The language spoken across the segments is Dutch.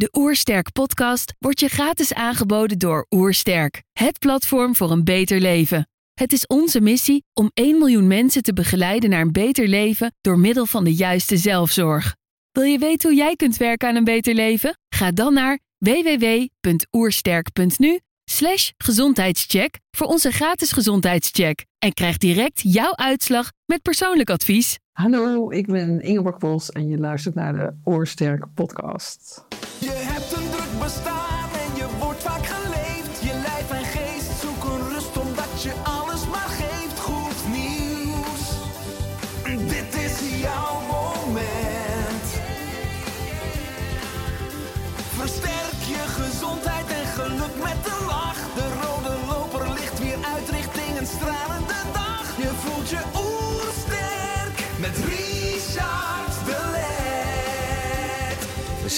De Oersterk podcast wordt je gratis aangeboden door Oersterk, het platform voor een beter leven. Het is onze missie om 1 miljoen mensen te begeleiden naar een beter leven door middel van de juiste zelfzorg. Wil je weten hoe jij kunt werken aan een beter leven? Ga dan naar www.oersterk.nu slash gezondheidscheck voor onze gratis gezondheidscheck en krijg direct jouw uitslag met persoonlijk advies. Hallo, ik ben Ingeborg Bos en je luistert naar de Oorsterk podcast.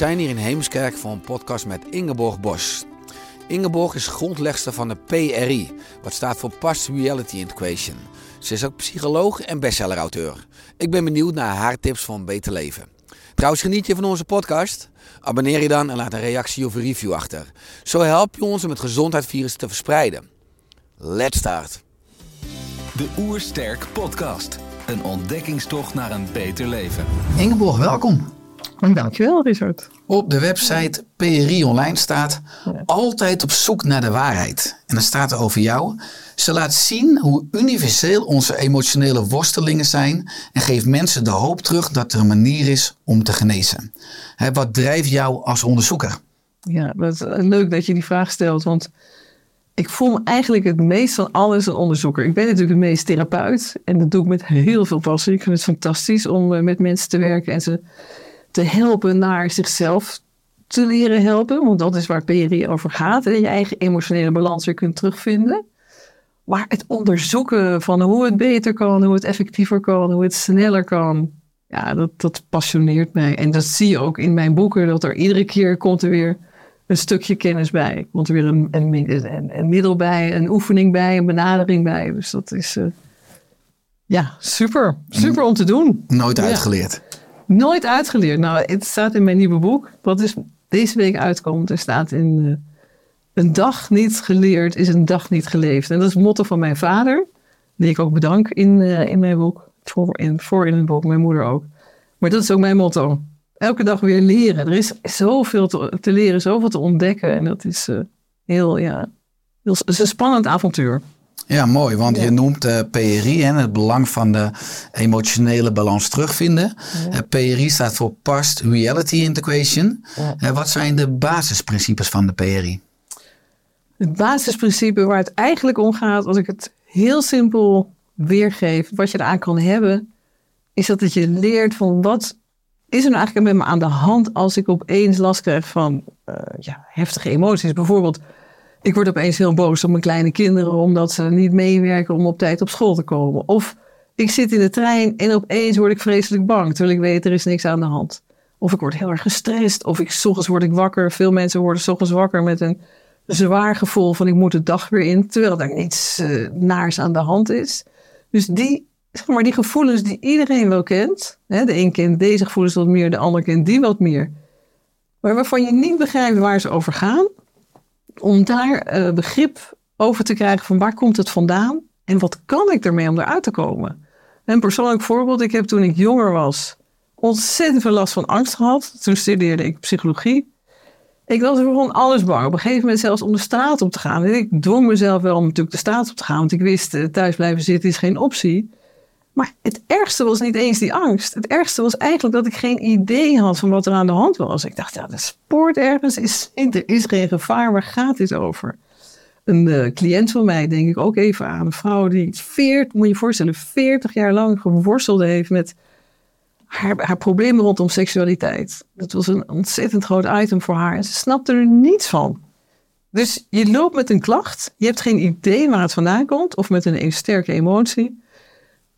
Zijn hier in Heemskerk voor een podcast met Ingeborg Bos. Ingeborg is grondlegster van de PRI, wat staat voor Past Reality Integration. Ze is ook psycholoog en bestsellerauteur. Ik ben benieuwd naar haar tips voor een beter leven. Trouwens, geniet je van onze podcast? Abonneer je dan en laat een reactie of een review achter. Zo help je ons om het gezondheidsvirus te verspreiden. Let's start. De Oersterk Podcast. Een ontdekkingstocht naar een beter leven. Ingeborg, welkom. Dankjewel, Richard. Op de website PRI Online staat altijd op zoek naar de waarheid. En dan staat er over jou. Ze laat zien hoe universeel onze emotionele worstelingen zijn en geeft mensen de hoop terug dat er een manier is om te genezen. Hè, wat drijft jou als onderzoeker? Ja, dat is leuk dat je die vraag stelt, want ik voel me eigenlijk het meest van alles een onderzoeker. Ik ben natuurlijk het meest therapeut en dat doe ik met heel veel passie. Ik vind het fantastisch om eh, met mensen te werken en ze te helpen naar zichzelf te leren helpen. Want dat is waar PRI over gaat. En je eigen emotionele balans weer kunt terugvinden. Maar het onderzoeken van hoe het beter kan, hoe het effectiever kan, hoe het sneller kan. Ja, dat, dat passioneert mij. En dat zie je ook in mijn boeken. Dat er iedere keer komt er weer een stukje kennis bij. Komt er weer een, een, een, een middel bij, een oefening bij, een benadering bij. Dus dat is eh, ja, super. Super om te doen. Nooit Ja. Nooit uitgeleerd. Nou, het staat in mijn nieuwe boek, wat is deze week uitkomt. Er staat in eh, een dag niet geleerd is een dag niet geleefd. En dat is het motto van mijn vader, die ik ook bedank in, eh, in mijn boek. Voor in, voor in het boek, mijn moeder ook. Maar dat is ook mijn motto. Elke dag weer leren. Er is zoveel te, te leren, zoveel te ontdekken. En dat is eh, heel, ja, heel, is een spannend avontuur. Ja, mooi, want je noemt eh, PRI en het belang van de emotionele balans terugvinden. Eh, PRI staat voor Past Reality Integration. Eh, wat zijn de basisprincipes van de PRI? Het basisprincipe waar het eigenlijk om gaat, als ik het heel simpel weergeef, wat je eraan kan hebben, is dat het je leert van wat is er nou eigenlijk met me aan de hand als ik opeens last krijg van ja, heftige emoties. Bijvoorbeeld, ik word opeens heel boos op mijn kleine kinderen omdat ze niet meewerken om op tijd op school te komen. Of ik zit in de trein en opeens word ik vreselijk bang, terwijl ik weet er is niks aan de hand. Of ik word heel erg gestrest, of ik, s word ik wakker. Veel mensen worden s ochtends wakker met een zwaar gevoel van ik moet de dag weer in, terwijl er niets eh, naars aan de hand is. Dus die, zeg maar, die gevoelens die iedereen wel kent, hè, de een kent deze gevoelens wat meer, de ander kent die wat meer, maar waarvan je niet begrijpt waar ze over gaan, om daar eh, begrip over te krijgen van waar komt het vandaan en wat kan ik ermee om eruit te komen. Een persoonlijk voorbeeld, ik heb toen ik jonger was ontzettend veel last van angst gehad. Toen studeerde ik psychologie. Ik was er gewoon alles bang. Op een gegeven moment zelfs om de straat op te gaan. En ik dwong mezelf wel om natuurlijk de straat op te gaan. Want ik wist, eh, thuis blijven zitten is geen optie. Maar het ergste was niet eens die angst. Het ergste was eigenlijk dat ik geen idee had van wat er aan de hand was. Ik dacht, ja, de sport ergens is, er is geen gevaar. Waar gaat dit over? Een eh, cliënt van mij, denk ik ook even aan. Een vrouw die 40, moet je voorstellen, 40 jaar lang geworsteld heeft met haar, haar problemen rondom seksualiteit. Dat was een ontzettend groot item voor haar. En ze snapte er niets van. Dus je loopt met een klacht. Je hebt geen idee waar het vandaan komt. Of met een sterke emotie.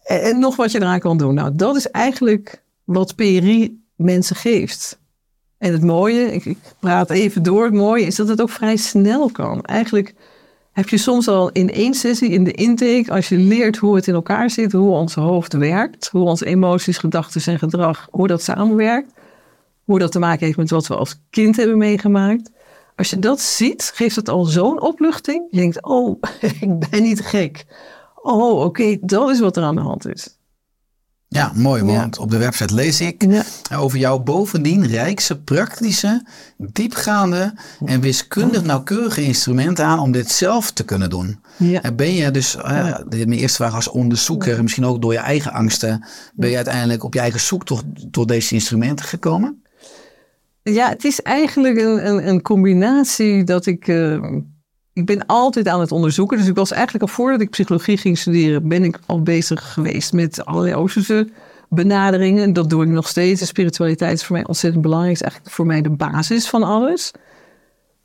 En, nog wat je eraan kan doen. Nou, dat is eigenlijk wat PRI mensen geeft. En het mooie, ik, ik praat even door. Het mooie is dat het ook vrij snel kan. Eigenlijk heb je soms al in één sessie in de intake, als je leert hoe het in elkaar zit, hoe ons hoofd werkt, hoe onze emoties, gedachten en gedrag, hoe dat samenwerkt, Hoe dat te maken heeft met wat we als kind hebben meegemaakt. Als je dat ziet, geeft het al zo'n opluchting. Je denkt, oh, ik ben niet gek. Oh, oké, dat is wat er aan de hand is. Ja, mooi, Ja. want op de website lees ik Ja. over jouw bovendien rijkse, praktische, diepgaande en wiskundig nauwkeurige instrumenten aan om dit zelf te kunnen doen. Ja. En ben je dus, eh, de- mijn eerste vraag als onderzoeker, misschien ook door je eigen angsten, ben je uiteindelijk op je eigen zoektocht tot deze instrumenten gekomen? Ja, het is eigenlijk een, een, een combinatie dat ik. eh, ik ben altijd aan het onderzoeken. Dus ik was eigenlijk al voordat ik psychologie ging studeren, ben ik al bezig geweest met allerlei Oosterse benaderingen. Dat doe ik nog steeds. De spiritualiteit is voor mij ontzettend belangrijk. Is eigenlijk voor mij de basis van alles.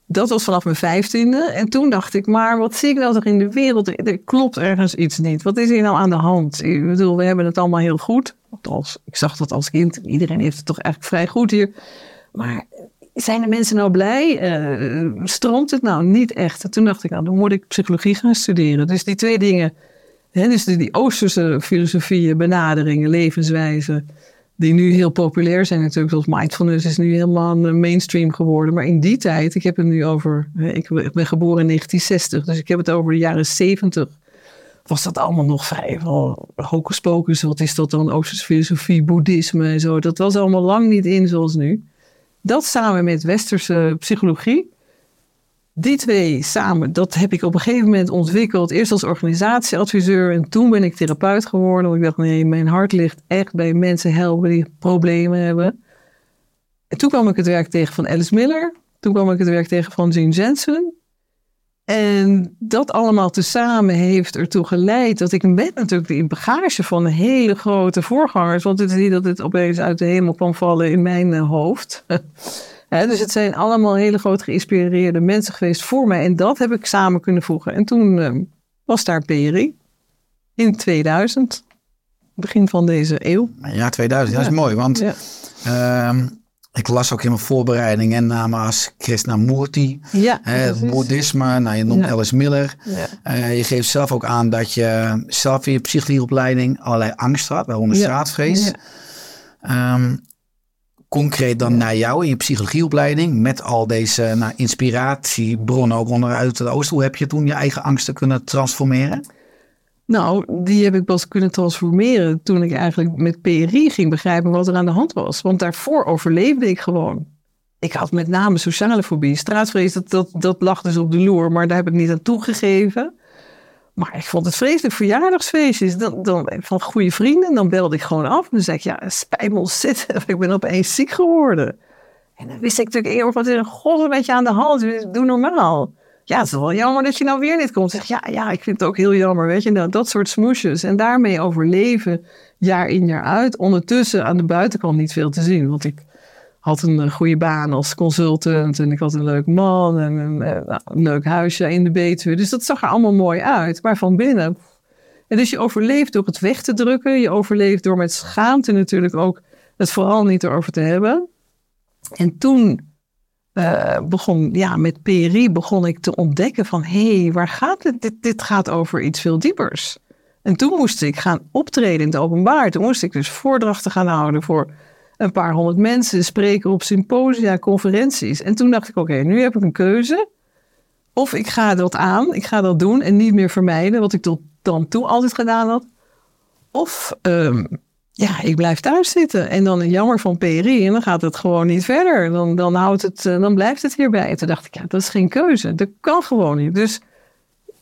Dat was vanaf mijn vijftiende. En toen dacht ik, maar wat zie ik nou toch in de wereld? Er, er klopt ergens iets niet. Wat is hier nou aan de hand? Ik bedoel, we hebben het allemaal heel goed. Althans, ik zag dat als kind. Iedereen heeft het toch eigenlijk vrij goed hier. Maar zijn de mensen nou blij? Eh, stroomt het nou niet echt? En toen dacht ik, nou, dan moet ik psychologie gaan studeren. Dus die twee dingen, hè, dus die, Oosterse filosofieën, benaderingen, levenswijzen, die nu heel populair zijn natuurlijk, zoals mindfulness is nu helemaal een mainstream geworden. Maar in die tijd, ik heb het nu over, ik ben geboren in 1960, dus ik heb het over de jaren 70 was dat allemaal nog vrij hocus pocus. Wat is dat dan? Oosterse filosofie, boeddhisme en zo. Dat was allemaal lang niet in zoals nu. Dat samen met westerse psychologie. Die twee samen, dat heb ik op een gegeven moment ontwikkeld. Eerst als organisatieadviseur en toen ben ik therapeut geworden. Want ik dacht, nee, mijn hart ligt echt bij mensen helpen die problemen hebben. En toen kwam ik het werk tegen van Alice Miller. Toen kwam ik het werk tegen van Gene Jensen. En dat allemaal tezamen heeft ertoe geleid dat ik met natuurlijk de bagage van een hele grote voorgangers, want het is niet dat het opeens uit de hemel kwam vallen in mijn eh, hoofd. Dus het zijn allemaal hele groot geïnspireerde mensen geweest voor mij en dat heb ik samen kunnen voegen. En toen eh, was daar PRI in 2000, begin van deze eeuw. Ja, 2000, dat is Ja. mooi, want Ja, ehm, ik las ook in mijn voorbereiding en namen als Krishnamurti, ja hè, het boeddhisme, nou, je noemt Ja. Alice Miller. Ja. Eh, je geeft zelf ook aan dat je zelf in je psychologieopleiding allerlei angst had, waaronder Ja. straatvrees. Ja. Ehm, concreet dan naar jou in je psychologieopleiding, met al deze nou, inspiratiebronnen ook onderuit het oosten. Hoe heb je toen je eigen angsten kunnen transformeren? Nou, die heb ik pas kunnen transformeren toen ik eigenlijk met PRI ging begrijpen wat er aan de hand was. Want daarvoor overleefde ik gewoon. Ik had met name sociale fobie. Straatvrees, dat, dat, lag dus op de loer, maar daar heb ik niet aan toegegeven. Maar ik vond het vreselijk verjaardagsfeestjes dan, dan, van goede vrienden. Dan belde ik gewoon af en dan zei ik, ja, spijt me ontzettend. Ik ben opeens ziek geworden. En dan wist ik natuurlijk eerder wat er god een beetje aan de hand is. Doe normaal. Ja, het is wel jammer dat je nou weer niet komt. Zeg, ja, ja, ik vind het ook heel jammer, weet je. Nou, dat soort smoesjes. En daarmee overleven, jaar in, jaar uit. Ondertussen aan de buitenkant niet veel te zien. Want ik had een eh, goede baan als consultant. En ik had een leuk man en een, eh, nou, een leuk huisje in de Betuwe. Dus dat zag er allemaal mooi uit. Maar van binnen... En dus je overleeft door het weg te drukken. Je overleeft door met schaamte natuurlijk ook het vooral niet erover te hebben. En toen eh, begon, ja, met PRI begon ik te ontdekken van, hé, hey, waar gaat het? Dit, dit gaat over iets veel diepers. En toen moest ik gaan optreden in het openbaar. Toen moest ik dus voordrachten gaan houden voor een paar honderd mensen, spreken op symposia, conferenties. En toen dacht ik, oké, nu heb ik een keuze. Of ik ga dat aan, ik ga dat doen en niet meer vermijden, wat ik tot dan toe altijd gedaan had. Of ehm, ja, ik blijf thuis zitten. En dan een jammer van PRI en dan gaat het gewoon niet verder. Dan, dan, houdt het, eh, dan blijft het hierbij. En toen dacht ik, ja, dat is geen keuze. Dat kan gewoon niet. Dus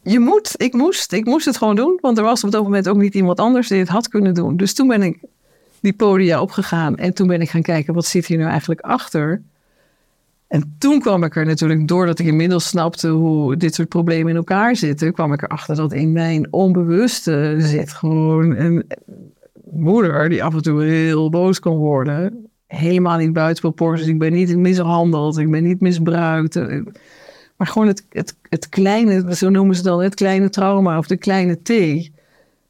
je moet, ik moest, ik moest het gewoon doen. Want er was op dat moment ook niet iemand anders die het had kunnen doen. Dus toen ben ik die podia opgegaan. En toen ben ik gaan kijken, wat zit hier nou eigenlijk achter? En toen kwam ik er natuurlijk, doordat ik inmiddels snapte hoe dit soort problemen in elkaar zitten, kwam ik erachter dat in mijn onbewuste zit gewoon een moeder die af en toe heel boos kan worden. Helemaal niet buiten proporties. Ik ben niet mishandeld, ik ben niet misbruikt. Eh, Maar gewoon het, het, het kleine, zo noemen ze dan het kleine trauma of de kleine T.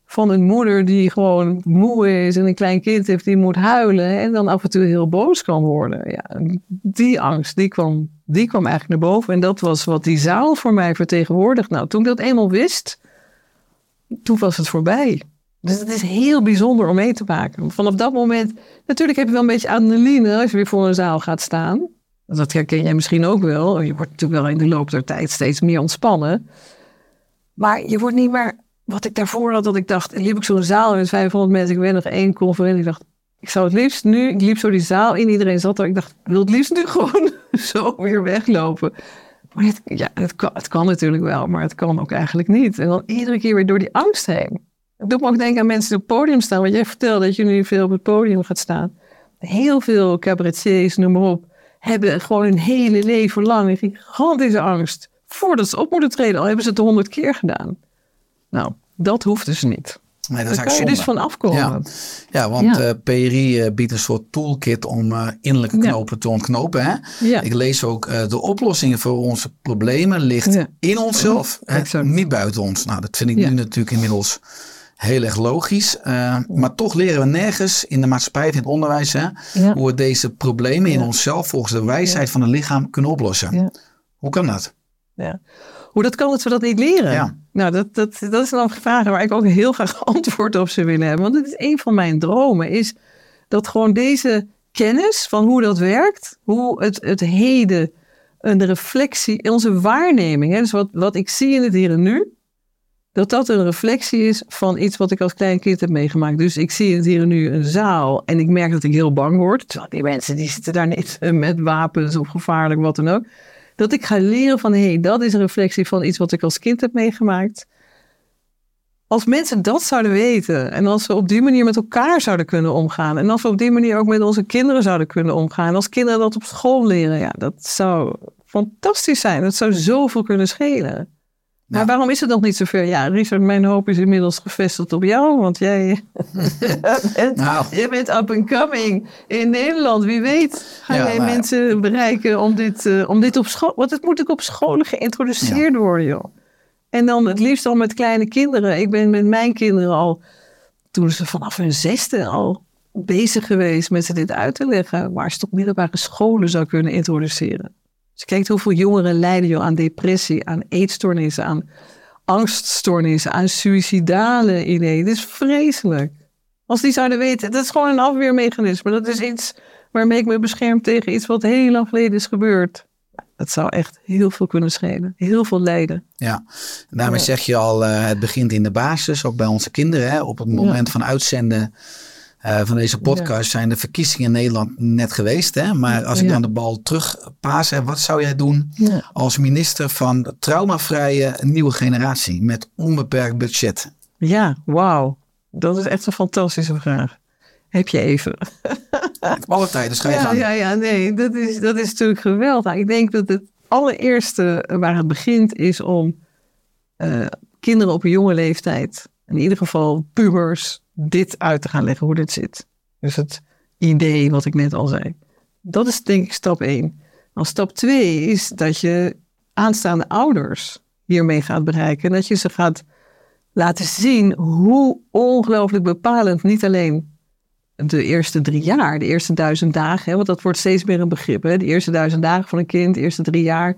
Van een moeder die gewoon moe is en een klein kind heeft die moet huilen en dan af en toe heel boos kan worden. Ja, die angst, die kwam, die kwam eigenlijk naar boven. En dat was wat die zaal voor mij vertegenwoordigt. Nou, toen ik dat eenmaal wist, toen was het voorbij. Dus het is heel bijzonder om mee te maken. Vanaf dat moment, natuurlijk heb je wel een beetje adrenaline als je weer voor een zaal gaat staan. Dat herken jij misschien ook wel. Je wordt natuurlijk wel in de loop der tijd steeds meer ontspannen. Maar je wordt niet meer, wat ik daarvoor had, dat ik dacht, liep ik zo'n zaal met 500 mensen, ik ben nog één conferentie. Ik dacht, ik zou het liefst nu, ik liep zo die zaal in, iedereen zat er. Ik dacht, ik wil het liefst nu gewoon zo weer weglopen. Maar het, ja, het kan, het kan natuurlijk wel, maar het kan ook eigenlijk niet. En dan iedere keer weer door die angst heen. Het doet me ook denken aan mensen die op het podium staan. Want jij vertelde dat je nu veel op het podium gaat staan. Heel veel cabaretiers, noem maar op, hebben gewoon hun hele leven lang een gigantische angst. Voordat ze op moeten treden, al hebben ze het honderd keer gedaan. Nou, dat hoeft dus niet. Nee, dat is Daar kan je dus van afkomen. Ja, ja want Ja. eh, PRI eh, biedt een soort toolkit om eh, innerlijke Ja. knopen te ontknopen. Hè? Ik lees ook de oplossingen voor onze problemen ligt in onszelf, hè, niet buiten ons. Nou, dat vind ik nu natuurlijk inmiddels heel erg logisch. Uh, maar toch leren we nergens in de maatschappij in het onderwijs hè, Ja. hoe we deze problemen in onszelf volgens de wijsheid van het lichaam kunnen oplossen. Hoe kan dat? Ja. Hoe dat kan dat we dat niet leren? Ja. Nou, dat, dat, dat is dan vragen waar ik ook heel graag antwoord op zou willen hebben. Want het is een van mijn dromen, is dat gewoon deze kennis van hoe dat werkt, hoe het, het heden, een reflectie, onze waarneming, hè, dus wat, wat ik zie in het hier en nu, dat dat een reflectie is van iets wat ik als klein kind heb meegemaakt. Dus ik zie het hier nu een zaal en ik merk dat ik heel bang word. Terwijl die mensen die zitten daar niet met wapens of gevaarlijk, wat dan ook. Dat ik ga leren van, hé, hey, dat is een reflectie van iets wat ik als kind heb meegemaakt. Als mensen dat zouden weten en als we op die manier met elkaar zouden kunnen omgaan en als we op die manier ook met onze kinderen zouden kunnen omgaan, als kinderen dat op school leren, ja, dat zou fantastisch zijn. Dat zou zoveel kunnen schelen. Maar Ja. waarom is het nog niet zover? Ja, Richard, mijn hoop is inmiddels gevestigd op jou, want jij bent, Nou. jij bent up and coming in Nederland. Wie weet ga Ja, jij maar- mensen bereiken om dit, eh, om dit op school... Want het moet ook op scholen geïntroduceerd worden, joh. En dan het liefst al met kleine kinderen. Ik ben met mijn kinderen al, toen ze vanaf hun zesde al bezig geweest met ze dit uit te leggen. Waar ze op middelbare scholen zou kunnen introduceren. Je kijkt hoeveel jongeren lijden joh, aan depressie, aan eetstoornissen, aan angststoornissen, aan suïcidale ideeën. Dit is vreselijk. Als die zouden weten, dat is gewoon een afweermechanisme. Dat is iets waarmee ik me bescherm tegen iets wat heel lang geleden is gebeurd. Dat zou echt heel veel kunnen schelen. Heel veel lijden. Ja, en daarmee zeg je al, eh, het begint in de basis, ook bij onze kinderen. Hè? Op het moment van uitzenden eh, van deze podcast zijn de verkiezingen in Nederland net geweest. Hè? Maar als ik dan de bal terugpaas, wat zou jij doen als minister van de traumavrije nieuwe generatie met onbeperkt budget? Ja, wauw. Dat is echt een fantastische vraag. Heb je even? Alle tijd, dus je Ja, ja, ja, nee, dat is, dat is natuurlijk geweldig. Ik denk dat het allereerste waar het begint is om eh, kinderen op een jonge leeftijd, in ieder geval pubers, dit uit te gaan leggen hoe dit zit. Dus het idee wat ik net al zei. Dat is denk ik stap één. Dan stap twee is dat je aanstaande ouders hiermee gaat bereiken. En dat je ze gaat laten zien hoe ongelooflijk bepalend niet alleen de eerste drie jaar, de eerste duizend dagen, hè, want dat wordt steeds meer een begrip. Hè, de eerste duizend dagen van een kind, de eerste drie jaar.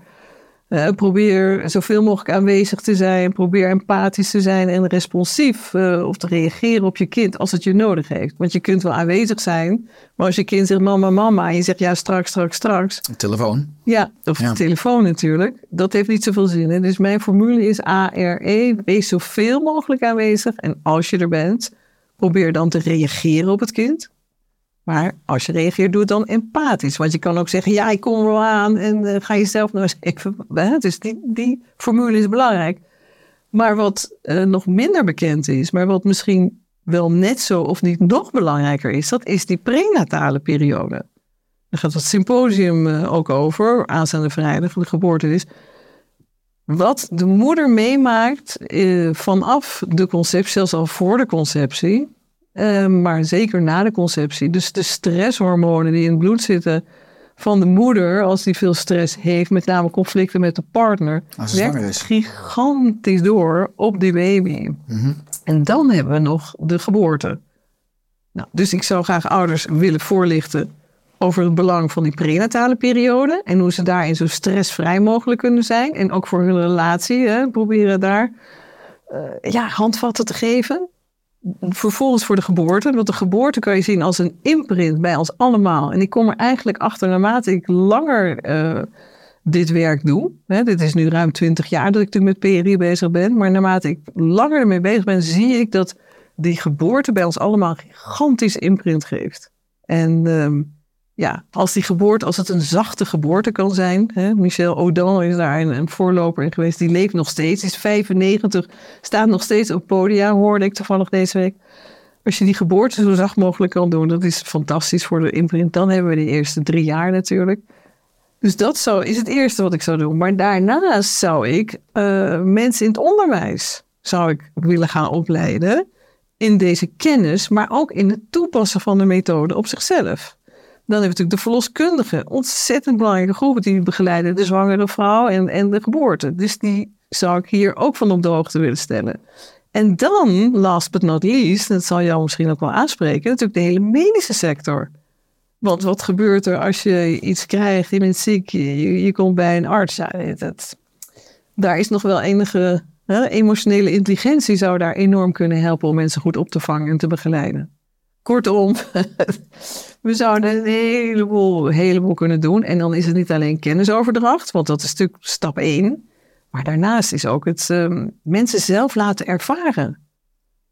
Eh, probeer zoveel mogelijk aanwezig te zijn. Probeer empathisch te zijn en responsief eh, of te reageren op je kind als het je nodig heeft. Want je kunt wel aanwezig zijn, maar als je kind zegt mama, mama en je zegt ja, straks, straks, straks. Telefoon. Ja, of Ja. de telefoon natuurlijk. Dat heeft niet zoveel zin. Hè? Dus mijn formule is ARE. Wees zoveel mogelijk aanwezig. En als je er bent, probeer dan te reageren op het kind. Maar als je reageert, doe het dan empathisch. Want je kan ook zeggen, ja, ik kom wel aan. En eh, ga jezelf nou eens even... Hè? Dus die, die formule is belangrijk. Maar wat eh, nog minder bekend is, maar wat misschien wel net zo of niet nog belangrijker is, dat is die prenatale periode. Daar gaat het symposium eh, ook over, aanstaande vrijdag, de geboortenis. Wat de moeder meemaakt vanaf de conceptie, zelfs al voor de conceptie, eh, maar zeker na de conceptie. Dus de stresshormonen die in het bloed zitten van de moeder, als die veel stress heeft, met name conflicten met de partner, werkt is. gigantisch door op die baby. En dan hebben we nog de geboorte. Nou, dus ik zou graag ouders willen voorlichten over het belang van die prenatale periode. En hoe ze daarin zo stressvrij mogelijk kunnen zijn. En ook voor hun relatie. Hè, proberen daar eh, ja, handvatten te geven. Vervolgens voor de geboorte. Want de geboorte kan je zien als een imprint bij ons allemaal. En ik kom er eigenlijk achter naarmate ik langer eh, dit werk doe. Hè, dit is nu ruim 20 jaar dat ik natuurlijk met PRI bezig ben. Maar naarmate ik langer ermee bezig ben, zie ik dat die geboorte bij ons allemaal gigantisch imprint geeft. En ehm, ja, als die geboorte, als het een zachte geboorte kan zijn. Hè, Michel Audin is daar een, een voorloper in geweest. Die leeft nog steeds, is 95, staat nog steeds op podia, hoorde ik toevallig deze week. Als je die geboorte zo zacht mogelijk kan doen, dat is fantastisch voor de imprint. Dan hebben we de eerste drie jaar natuurlijk. Dus dat zou, is het eerste wat ik zou doen. Maar daarnaast zou ik eh, mensen in het onderwijs zou ik willen gaan opleiden in deze kennis, maar ook in het toepassen van de methode op zichzelf. Dan hebben we natuurlijk de verloskundige, ontzettend belangrijke groepen die begeleiden de zwangere vrouw en, en de geboorte. Dus die zou ik hier ook van op de hoogte willen stellen. En dan, last but not least, dat zal jou misschien ook wel aanspreken, natuurlijk de hele medische sector. Want wat gebeurt er als je iets krijgt, je bent ziek, je, je komt bij een arts. Dat, daar is nog wel enige hè, emotionele intelligentie zou daar enorm kunnen helpen om mensen goed op te vangen en te begeleiden. Kortom, we zouden een heleboel, heleboel kunnen doen. En dan is het niet alleen kennisoverdracht, want dat is natuurlijk stap één. Maar daarnaast is ook het ehm, mensen zelf laten ervaren.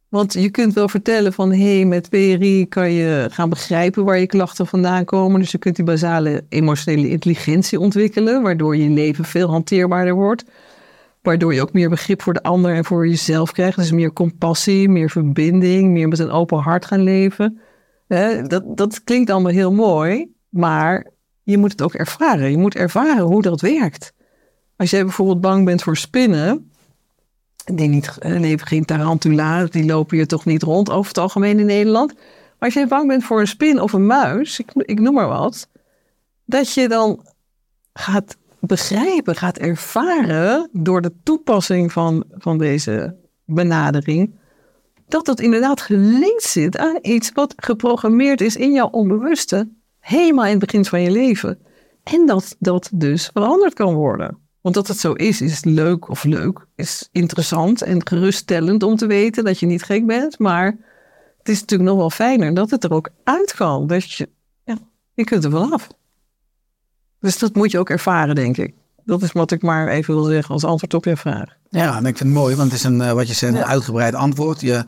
Want je kunt wel vertellen van, hé, hey, met PRI kan je gaan begrijpen waar je klachten vandaan komen. Dus je kunt die basale emotionele intelligentie ontwikkelen, waardoor je leven veel hanteerbaarder wordt. Waardoor je ook meer begrip voor de ander en voor jezelf krijgt. Dus meer compassie, meer verbinding, meer met een open hart gaan leven. Dat, dat klinkt allemaal heel mooi, maar je moet het ook ervaren. Je moet ervaren hoe dat werkt. Als jij bijvoorbeeld bang bent voor spinnen, die niet, leven geen tarantula's, die lopen hier toch niet rond over het algemeen in Nederland. Maar als jij bang bent voor een spin of een muis, ik, ik noem maar wat, dat je dan gaat begrijpen, gaat ervaren door de toepassing van, van deze benadering, dat het inderdaad gelinkt zit aan iets wat geprogrammeerd is in jouw onbewuste, helemaal in het begin van je leven. En dat dat dus veranderd kan worden. Want dat het zo is, is leuk of leuk, is interessant en geruststellend om te weten dat je niet gek bent. Maar het is natuurlijk nog wel fijner dat het er ook uit kan. Dat je, ja, je kunt er wel af. Dus dat moet je ook ervaren, denk ik. Dat is wat ik maar even wil zeggen als antwoord op je vraag. Ja, en ik vind het mooi, want het is een, eh, wat je zegt, een uitgebreid antwoord. Je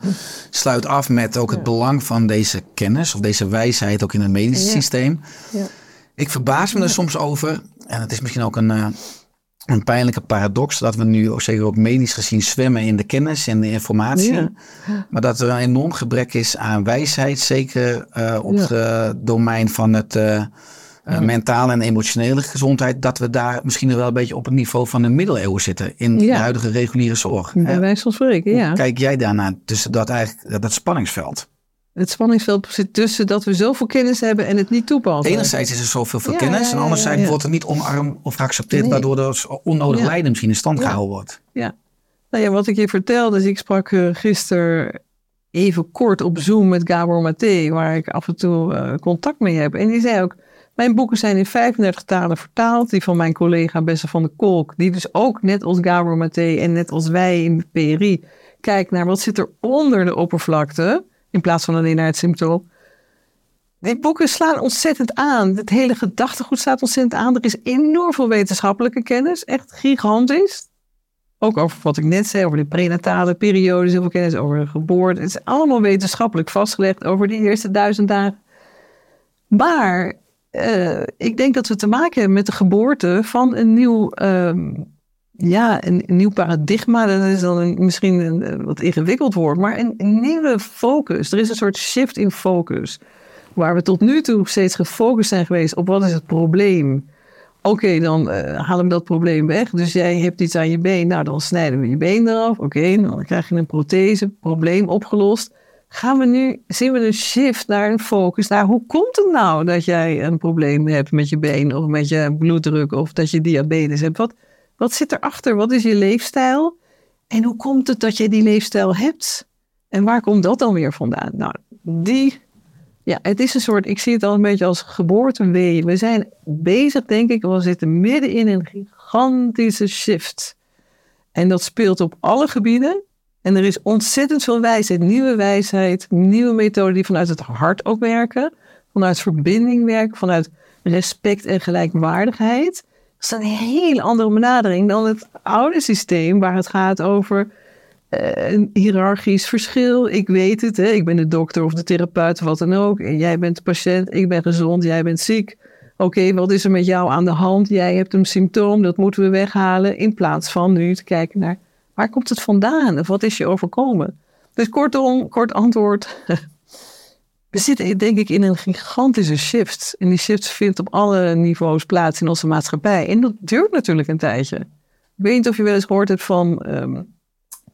sluit af met ook het belang van deze kennis of deze wijsheid ook in het medische Ja. systeem. Ja. Ik verbaas me er soms over, en het is misschien ook een, eh, een pijnlijke paradox, dat we nu ook zeker ook medisch gezien zwemmen in de kennis en de informatie. Maar dat er een enorm gebrek is aan wijsheid, zeker eh, op het domein van het eh, mentale en emotionele gezondheid, dat we daar misschien wel een beetje op het niveau van de middeleeuwen zitten in Ja. de huidige reguliere zorg. Bij wijze van spreken, Hoe ja. kijk jij daarnaar tussen dat, eigenlijk, dat spanningsveld? Het spanningsveld zit tussen dat we zoveel kennis hebben en het niet toepassen. Enerzijds is er zoveel veel Ja, kennis ja, en anderzijds wordt er niet omarmd of geaccepteerd, Nee. waardoor er onnodig lijden misschien in stand gehouden wordt. Ja. Nou ja, wat ik je vertelde, is ik sprak uh, gisteren even kort op Zoom met Gabor Maté, waar ik af en toe uh, contact mee heb. En die zei ook, mijn boeken zijn in 35 talen vertaald. Die van mijn collega Besse van de Kolk, die dus ook net als Gabor Maté en net als wij in de PRI kijkt naar wat zit er onder de oppervlakte, in plaats van alleen naar het symptoom. Die boeken slaan ontzettend aan. Het hele gedachtegoed staat ontzettend aan. Er is enorm veel wetenschappelijke kennis, echt gigantisch. Ook over wat ik net zei, over de prenatale periode, zoveel kennis over geboorte. Het is allemaal wetenschappelijk vastgelegd over die eerste duizend dagen. Maar uh, ik denk dat we te maken hebben met de geboorte van een nieuw, um, ja, een, nieuw paradigma. Dat is dan misschien een, een, wat ingewikkeld woord, maar een, nieuwe focus. Er is een soort shift in focus. Waar we tot nu toe steeds gefocust zijn geweest op wat is het probleem. Oké, dan uh, halen we dat probleem weg. Dus jij hebt iets aan je been. Nou, dan snijden we je been eraf. Oké, dan krijg je een prothese. Probleem opgelost. Gaan we nu, zien we een shift naar een focus naar hoe komt het nou dat jij een probleem hebt met je been of met je bloeddruk of dat je diabetes hebt? Wat, wat zit erachter? Wat is je leefstijl? En hoe komt het dat je die leefstijl hebt? En waar komt dat dan weer vandaan? Nou, die ja, het is een soort, ik zie het al een beetje als geboortewee. We zijn bezig, denk ik, we zitten midden in een gigantische shift. En dat speelt op alle gebieden. En er is ontzettend veel wijsheid, nieuwe wijsheid, nieuwe methoden die vanuit het hart ook werken. Vanuit verbinding werken, vanuit respect en gelijkwaardigheid. Dat is een hele andere benadering dan het oude systeem waar het gaat over eh, een hiërarchisch verschil. Ik weet het, hè? ik ben de dokter of de therapeut of wat dan ook. En jij bent de patiënt, ik ben gezond, jij bent ziek. Oké, wat is er met jou aan de hand? Jij hebt een symptoom, dat moeten we weghalen. In plaats van nu te kijken naar waar komt het vandaan? Of wat is je overkomen? Dus kortom, kort antwoord. We zitten denk ik in een gigantische shift. En die shift vindt op alle niveaus plaats in onze maatschappij. En dat duurt natuurlijk een tijdje. Ik weet niet of je wel eens gehoord hebt van ehm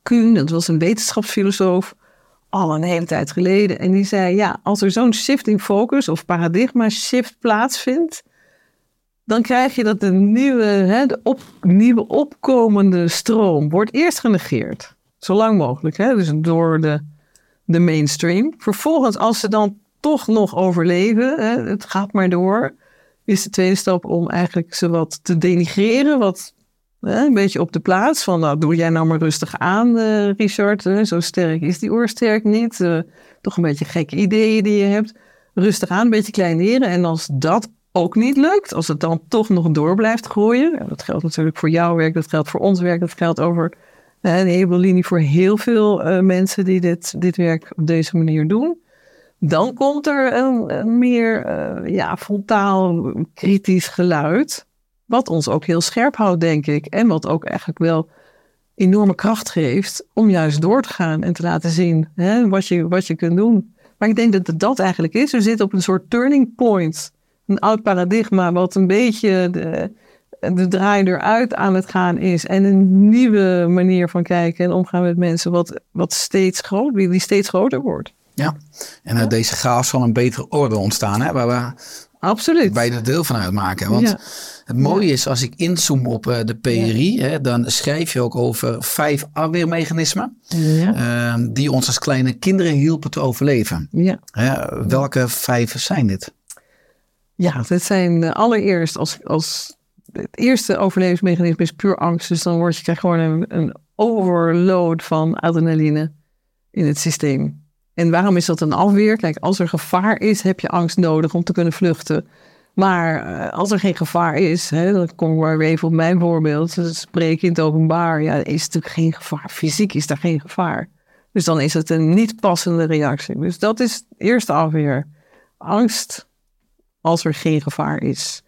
Kuhn, dat was een wetenschapsfilosoof, al een hele tijd geleden. En die zei, ja, als er zo'n shift in focus of paradigma shift plaatsvindt, dan krijg je dat de nieuwe, hè, de op, nieuwe opkomende stroom wordt eerst genegeerd. Zo lang mogelijk, hè? dus door de, de mainstream. Vervolgens, als ze dan toch nog overleven, hè, het gaat maar door, is de tweede stap om eigenlijk ze wat te denigreren, wat hè, een beetje op de plaats van, nou, doe jij nou maar rustig aan, eh, Richard. hè, zo sterk is die oorsterk niet. eh, toch een beetje gekke ideeën die je hebt. Rustig aan, een beetje kleineren. En als dat ook niet lukt, als het dan toch nog door blijft groeien, dat geldt natuurlijk voor jouw werk, dat geldt voor ons werk, dat geldt over een hele linie voor heel veel eh, mensen die dit, dit werk op deze manier doen. Dan komt er een, meer eh, ja, frontaal kritisch geluid. Wat ons ook heel scherp houdt, denk ik. En wat ook eigenlijk wel enorme kracht geeft om juist door te gaan en te laten zien hè, wat, je, wat je kunt doen. Maar ik denk dat dat eigenlijk is. We zitten op een soort turning point. Een oud paradigma wat een beetje de, de draai eruit aan het gaan is. En een nieuwe manier van kijken en omgaan met mensen wat, wat steeds groter, die steeds groter wordt. Ja, en uit deze chaos zal een betere orde ontstaan, hè, waar we Absoluut. beide er deel van uitmaken. Want Ja. het mooie is, als ik inzoom op eh, de PRI, hè, dan schrijf je ook over vijf afweermechanismen Ja. eh, die ons als kleine kinderen hielpen te overleven. ja. Hè, welke vijf zijn dit? Ja, dit zijn eh, allereerst als, als het eerste overlevingsmechanisme is puur angst. Dus dan word je krijg gewoon een, een overload van adrenaline in het systeem. En waarom is dat een afweer? Kijk, als er gevaar is, heb je angst nodig om te kunnen vluchten. Maar eh, als er geen gevaar is, hè, dan kom ik maar even op mijn voorbeeld. Spreek in het openbaar, ja, er is natuurlijk geen gevaar. Fysiek is daar geen gevaar. Dus dan is het een niet passende reactie. Dus dat is de eerste afweer. Angst als er geen gevaar is.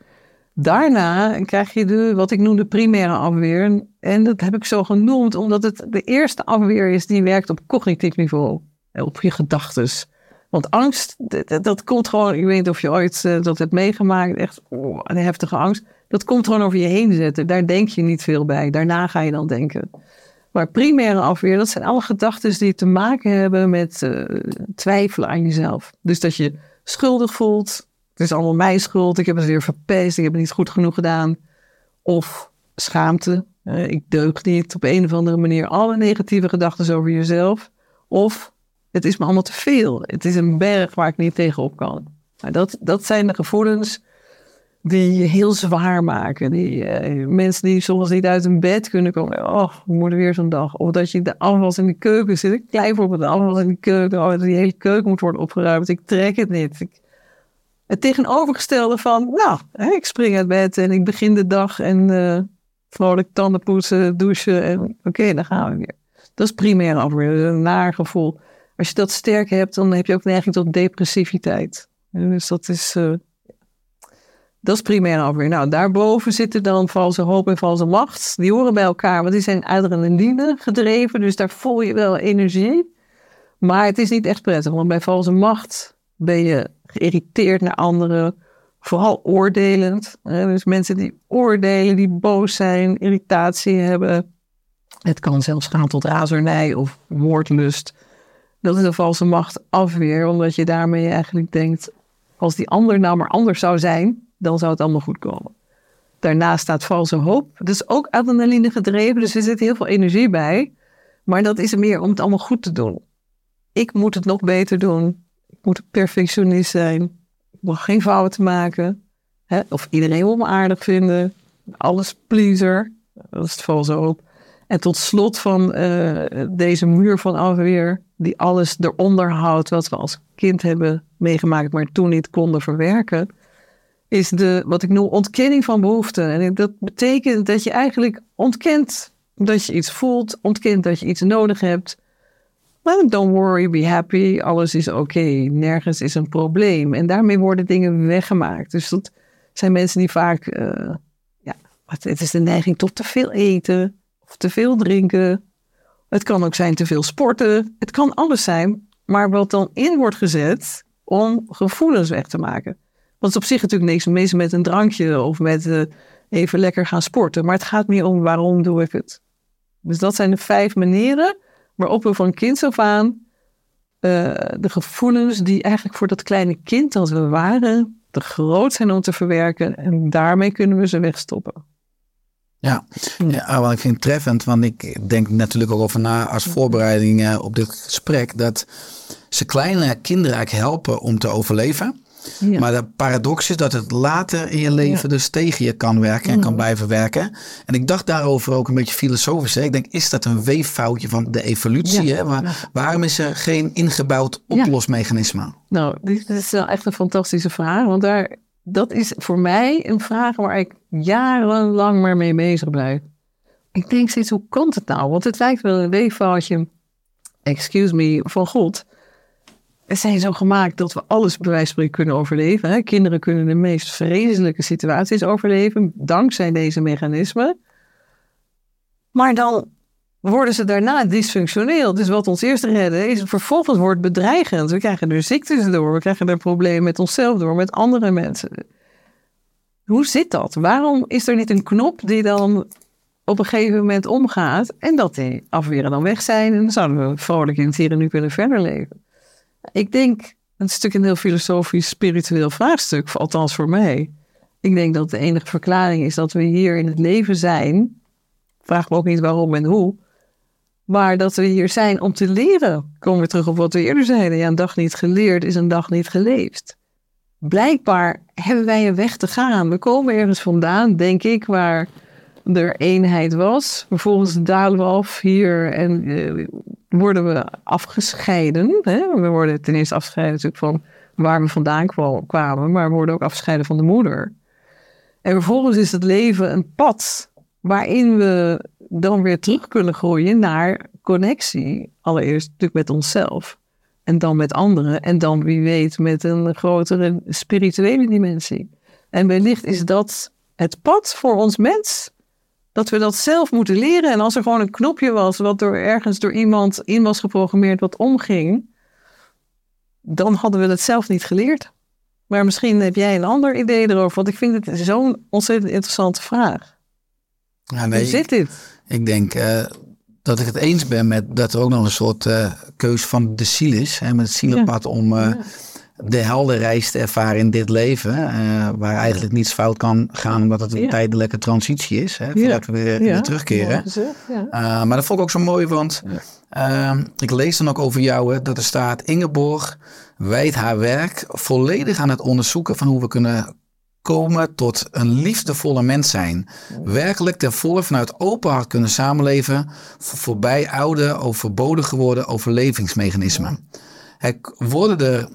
Daarna krijg je de, wat ik noem de primaire afweer. En dat heb ik zo genoemd omdat het de eerste afweer is die werkt op cognitief niveau. eh, Op je gedachtes. Want angst, dat, komt gewoon, ik weet niet of je ooit eh, dat hebt meegemaakt, echt oh, een heftige angst. Dat komt gewoon over je heen zetten. Daar denk je niet veel bij. Daarna ga je dan denken. Maar primaire afweer, dat zijn alle gedachten die te maken hebben met eh, twijfelen aan jezelf. Dus dat je schuldig voelt. Het is allemaal mijn schuld. Ik heb het weer verpest. Ik heb het niet goed genoeg gedaan. Of schaamte. ik deug niet op een of andere manier. Alle negatieve gedachten over jezelf. Of het is me allemaal te veel. Het is een berg waar ik niet tegenop kan. Dat, dat zijn de gevoelens die je heel zwaar maken. Die, eh, mensen die soms niet uit hun bed kunnen komen. Oh, we moeten weer zo'n dag. Of dat je de afwas in de keuken zit. Een klein voorbeeld, de afwas in de keuken. Oh, die hele keuken moet worden opgeruimd. Ik trek het niet. Ik, het tegenovergestelde van, nou, ik spring uit bed en ik begin de dag en eh, vrolijk tanden poetsen, douchen en oké, dan gaan we weer. Dat is primair afweer, een naar gevoel. Als je dat sterk hebt, dan heb je ook neiging tot depressiviteit. Dus dat is, eh, dat is primair afweer. Nou, daarboven zitten dan valse hoop en valse macht. Die horen bij elkaar, want die zijn adrenaline gedreven. Dus daar voel je wel energie. Maar het is niet echt prettig, want bij valse macht ben je geïrriteerd naar anderen. Vooral oordelend. hè. Dus mensen die oordelen, die boos zijn, irritatie hebben. Het kan zelfs gaan tot razernij of woordlust. Dat is een valse macht afweer, omdat je daarmee eigenlijk denkt... als die ander nou maar anders zou zijn, dan zou het allemaal goed komen. Daarnaast staat valse hoop. Dat is ook adrenaline gedreven, dus er zit heel veel energie bij. Maar dat is meer om het allemaal goed te doen. Ik moet het nog beter doen. Moet perfectionist zijn. Ik mag geen fouten maken. Hè? Of iedereen wil me aardig vinden. Alles pleaser. Dat is het valse hoop. En tot slot van eh, deze muur van afweer, die alles eronder houdt wat we als kind hebben meegemaakt, maar toen niet konden verwerken, is de, wat ik noem, ontkenning van behoeften. En dat betekent dat je eigenlijk ontkent dat je iets voelt, ontkent dat je iets nodig hebt. Don't worry, be happy, alles is oké, nergens is een probleem. En daarmee worden dingen weggemaakt. Dus dat zijn mensen die vaak, eh, ja, het is de neiging tot te veel eten of te veel drinken. Het kan ook zijn te veel sporten. Het kan alles zijn, maar wat dan in wordt gezet om gevoelens weg te maken. Want het is op zich natuurlijk niks mis met een drankje of met eh, even lekker gaan sporten. Maar het gaat meer om waarom doe ik het. Dus dat zijn de vijf manieren waarop we van kinds af aan eh, de gevoelens die eigenlijk voor dat kleine kind als we waren, te groot zijn om te verwerken. En daarmee kunnen we ze wegstoppen. Ja, ja want ik vind treffend, want ik denk natuurlijk ook over na als voorbereiding eh, op dit gesprek, dat ze kleine kinderen eigenlijk helpen om te overleven. Ja. Maar de paradox is dat het later in je leven dus tegen je kan werken en kan blijven werken. En ik dacht daarover ook een beetje filosofisch. Hè. Ik denk, is dat een weeffoutje van de evolutie? Ja. Hè? Maar waarom is er geen ingebouwd oplosmechanisme? Nou, dit is wel echt een fantastische vraag. Want daar, dat is voor mij een vraag waar ik jarenlang maar mee bezig blijf. Ik denk steeds, hoe komt het nou? Want het lijkt wel een weeffoutje, excuse me, van God. Zijn zo gemaakt dat we alles bij wijze van kunnen overleven. Hè? Kinderen kunnen de meest vreselijke situaties overleven, dankzij deze mechanismen. Maar dan worden ze daarna dysfunctioneel. Dus wat ons eerst redden is vervolgens wordt bedreigend. We krijgen er ziektes door, we krijgen er problemen met onszelf door, met andere mensen. Hoe zit dat? Waarom is er niet een knop die dan op een gegeven moment omgaat en dat die afweren dan weg zijn en dan zouden we vrolijk in het hier en nu kunnen verder leven? Ik denk, het is natuurlijk een heel filosofisch, spiritueel vraagstuk, althans voor mij. Ik denk dat de enige verklaring is dat we hier in het leven zijn. Vraag me ook niet waarom en hoe. Maar dat we hier zijn om te leren. Komen we terug op wat we eerder zeiden. Ja, een dag niet geleerd is een dag niet geleefd. Blijkbaar hebben wij een weg te gaan. We komen ergens vandaan, denk ik, waar er eenheid was. Vervolgens dalen we af hier en eh, worden we afgescheiden. Hè? We worden ten eerste afgescheiden natuurlijk van waar we vandaan kwa- kwamen, maar we worden ook afgescheiden van de moeder. En vervolgens is het leven een pad waarin we dan weer terug kunnen groeien naar connectie. Allereerst natuurlijk met onszelf. En dan met anderen. En dan wie weet met een grotere spirituele dimensie. En wellicht is dat het pad voor ons mens. Dat we dat zelf moeten leren. En als er gewoon een knopje was wat door ergens door iemand in was geprogrammeerd wat omging. Dan hadden we dat zelf niet geleerd. Maar misschien heb jij een ander idee erover. Want ik vind het zo'n ontzettend interessante vraag. Ja, Hoe nee, zit dit? Ik denk eh, dat ik het eens ben met dat er ook nog een soort eh, keus van de ziel is. Hè, met het zielenpad om eh, de heldenreis te ervaren in dit leven. eh, waar eigenlijk niets fout kan gaan omdat het een Ja. tijdelijke transitie is. Hè, voordat we weer, weer terugkeren. gezegd, ja. Uh, maar dat vond ik ook zo mooi, want uh, ik lees dan ook over jou hè, dat er staat: Ingeborg wijdt haar werk volledig aan het onderzoeken van hoe we kunnen komen tot een liefdevolle mens zijn. Werkelijk ten volle vanuit open hart kunnen samenleven, voor, voorbij oude, overbodig geworden overlevingsmechanismen. Hè, worden de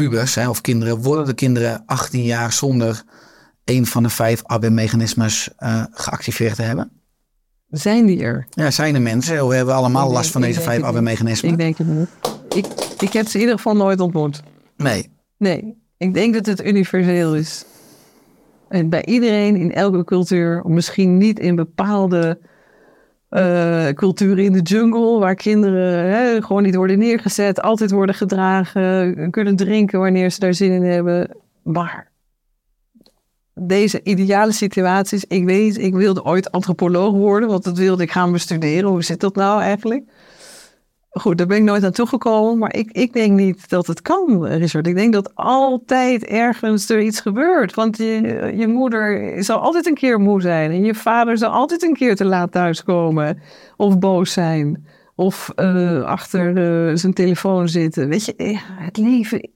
pubers hè, of kinderen, worden de kinderen 18 jaar zonder een van de vijf AB-mechanismes uh, geactiveerd te hebben? Zijn die er? Ja, zijn er mensen. We hebben allemaal last van deze vijf. AB-mechanismen. Ik denk het niet. Ik, ik heb ze in ieder geval nooit ontmoet. Nee. Nee, ik denk dat het universeel is. En bij iedereen in elke cultuur, misschien niet in bepaalde eh, culturen in de jungle, waar kinderen hè, gewoon niet worden neergezet, altijd worden gedragen, kunnen drinken wanneer ze daar zin in hebben. Maar deze ideale situaties, ik weet, ik wilde ooit antropoloog worden, want dat wilde ik gaan bestuderen. Hoe zit dat nou eigenlijk? Goed, daar ben ik nooit aan toegekomen, maar ik, ik denk niet dat het kan, Richard. Ik denk dat altijd ergens er iets gebeurt. Want je, je moeder zal altijd een keer moe zijn. En je vader zal altijd een keer te laat thuiskomen. Of boos zijn. Of uh, achter uh, zijn telefoon zitten. Weet je, ja, het leven,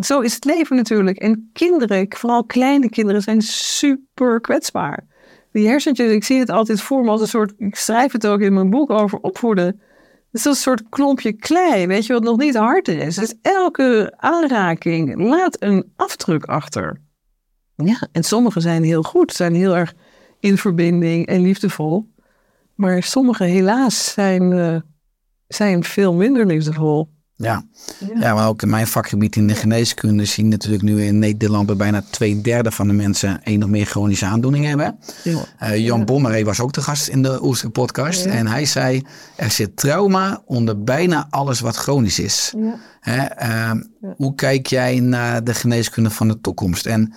zo is het leven natuurlijk. En kinderen, vooral kleine kinderen, zijn super kwetsbaar. Die hersentjes, ik zie het altijd voor me als een soort, ik schrijf het ook in mijn boek over opvoeden. Is een soort klompje klei, weet je, wat nog niet hard is. Dus elke aanraking laat een afdruk achter. Ja, en sommige zijn heel goed, zijn heel erg in verbinding en liefdevol. Maar sommige helaas zijn, eh, zijn veel minder liefdevol. Ja. ja, maar ook in mijn vakgebied in de geneeskunde zien natuurlijk nu in Nederland bij bijna twee derde van de mensen één of meer chronische aandoeningen hebben. Ja. Eh, Jan Ja. Bommeré was ook de gast in de Oester podcast en hij zei er zit trauma onder bijna alles wat chronisch is. Ja. Hè, ehm, Hoe kijk jij naar de geneeskunde van de toekomst? En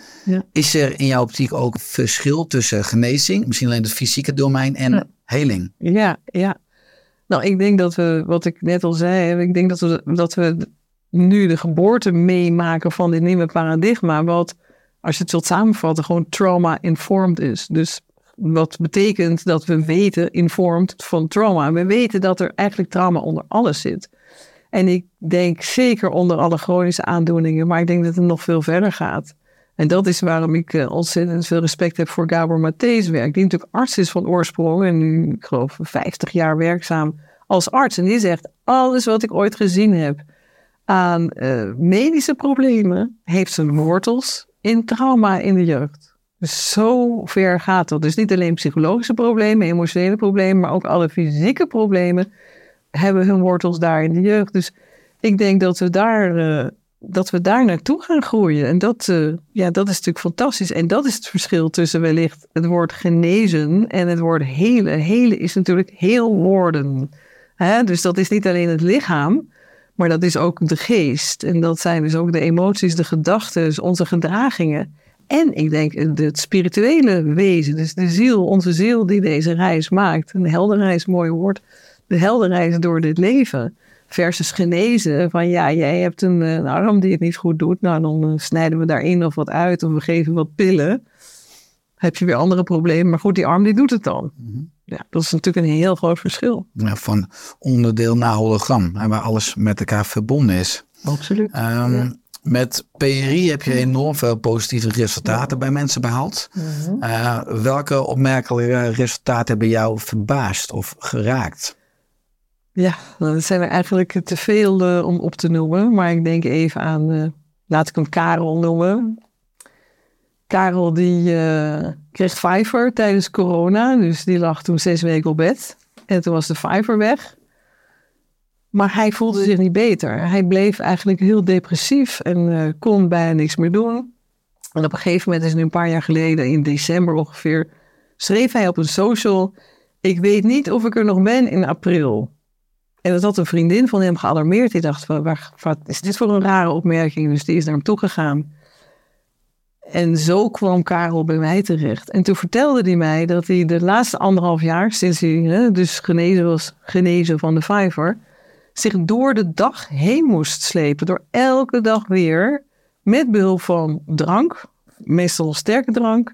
is er in jouw optiek ook verschil tussen genezing, misschien alleen het fysieke domein en heling? Ja, ja. Nou, ik denk dat we, wat ik net al zei, ik denk dat we, dat we nu de geboorte meemaken van dit nieuwe paradigma, wat, als je het wilt samenvatten, gewoon trauma-informed is. Dus wat betekent dat we weten, informed van trauma. We weten dat er eigenlijk trauma onder alles zit. En ik denk zeker onder alle chronische aandoeningen, maar ik denk dat het nog veel verder gaat. En dat is waarom ik eh, ontzettend veel respect heb voor Gabor Maté's werk. Die natuurlijk arts is van oorsprong en nu, ik geloof, 50 jaar werkzaam als arts. En die zegt, alles wat ik ooit gezien heb aan eh, medische problemen, heeft zijn wortels in trauma in de jeugd. Dus zo ver gaat dat. Dus niet alleen psychologische problemen, emotionele problemen, maar ook alle fysieke problemen hebben hun wortels daar in de jeugd. Dus ik denk dat we daar, eh, dat we daar naartoe gaan groeien. En dat, eh, ja, dat is natuurlijk fantastisch. En dat is het verschil tussen wellicht het woord genezen en het woord helen. Helen is natuurlijk heel worden. Hè? Dus dat is niet alleen het lichaam, maar dat is ook de geest. En dat zijn dus ook de emoties, de gedachten, onze gedragingen. En ik denk het spirituele wezen, dus de ziel, onze ziel die deze reis maakt. Een heldenreis, mooi woord. De heldenreis door dit leven. Versus genezen van ja, jij hebt een, eh, een arm die het niet goed doet. Nou, dan eh, snijden we daarin of wat uit of we geven wat pillen. Heb je weer andere problemen. Maar goed, die arm die doet het dan. Ja, dat is natuurlijk een heel groot verschil. Ja, van onderdeel naar hologram, waar alles met elkaar verbonden is. Absoluut. Ehm, Met PRI heb je enorm veel positieve resultaten bij mensen behaald. Eh, welke opmerkelijke resultaten hebben jou verbaasd of geraakt? Ja, dat zijn er eigenlijk te veel eh, om op te noemen. Maar ik denk even aan, eh, laat ik hem Karel noemen. Karel die eh, kreeg Pfeiffer tijdens corona. Dus die lag toen zes weken op bed. En toen was de Pfeiffer weg. Maar hij voelde zich niet beter. Hij bleef eigenlijk heel depressief en kon bijna niks meer doen. En op een gegeven moment is nu een paar jaar geleden, in december ongeveer, schreef hij op een social: Ik weet niet of ik er nog ben in april. En dat had een vriendin van hem gealarmeerd. Die dacht: "Wa- waar, Wat is dit voor een rare opmerking? Dus die is naar hem toe gegaan. En zo kwam Karel bij mij terecht. En toen vertelde hij mij dat hij de laatste anderhalf jaar, sinds hij hè, dus genezen was, genezen van de vijver, zich door de dag heen moest slepen. Door elke dag weer, met behulp van drank, meestal sterke drank,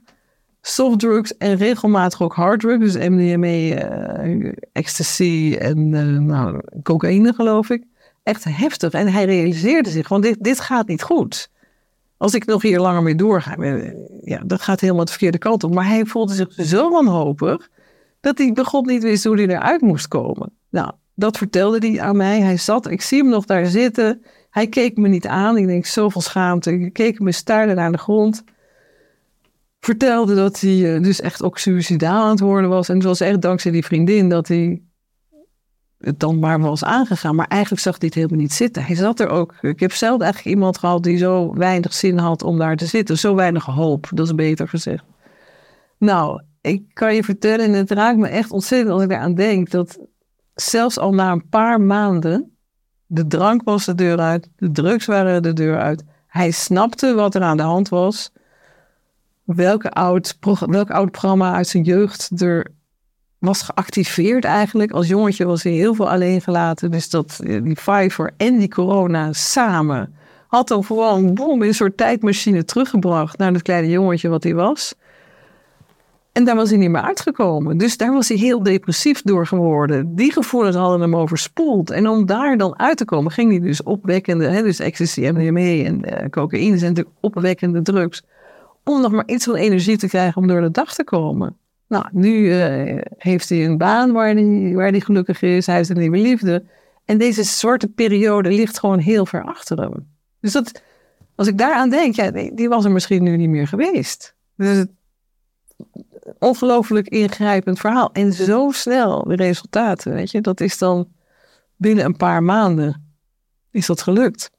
softdrugs en regelmatig ook harddrugs, dus MDMA, eh, ecstasy en eh, nou, cocaïne geloof ik. Echt heftig. En hij realiseerde zich, want dit, dit gaat niet goed. Als ik nog hier langer mee doorga, eh, ja, dat gaat helemaal de verkeerde kant op. Maar hij voelde zich zo wanhopig, dat hij begon niet wist hoe hij eruit moest komen. Nou, dat vertelde hij aan mij. Hij zat, ik zie hem nog daar zitten. Hij keek me niet aan. Ik denk, zoveel schaamte. Ik keek me staarde naar de grond. Vertelde dat hij eh, dus echt ook suicidaal aan het worden was. En het was echt dankzij die vriendin dat hij het dan maar was aangegaan. Maar eigenlijk zag hij het helemaal niet zitten. Hij zat er ook. Ik heb zelden eigenlijk iemand gehad die zo weinig zin had om daar te zitten. Zo weinig hoop, dat is beter gezegd. Nou, ik kan je vertellen, en het raakt me echt ontzettend als ik eraan denk, dat zelfs al na een paar maanden, de drank was de deur uit, de drugs waren de deur uit. Hij snapte wat er aan de hand was. Welke oud, welk oud programma uit zijn jeugd er was geactiveerd eigenlijk. Als jongetje was hij heel veel alleen gelaten. Dus dat, eh, die Pfeiffer en die corona samen had hem gewoon boom, in een soort tijdmachine teruggebracht naar het kleine jongetje wat hij was. En daar was hij niet meer uitgekomen. Dus daar was hij heel depressief door geworden. Die gevoelens hadden hem overspoeld. En om daar dan uit te komen, ging hij dus opwekkende, hè, dus ecstasy, MDMA en eh, cocaïne zijn natuurlijk opwekkende drugs. Om nog maar iets van energie te krijgen om door de dag te komen. Nou, nu eh, heeft hij een baan waar hij, waar hij gelukkig is. Hij heeft een nieuwe liefde. En deze zwarte periode ligt gewoon heel ver achter hem. Dus dat, als ik daaraan denk, ja, die, die was er misschien nu niet meer geweest. Dus het, ongelooflijk ingrijpend verhaal. En zo snel de resultaten, weet je. Dat is dan binnen een paar maanden is dat gelukt.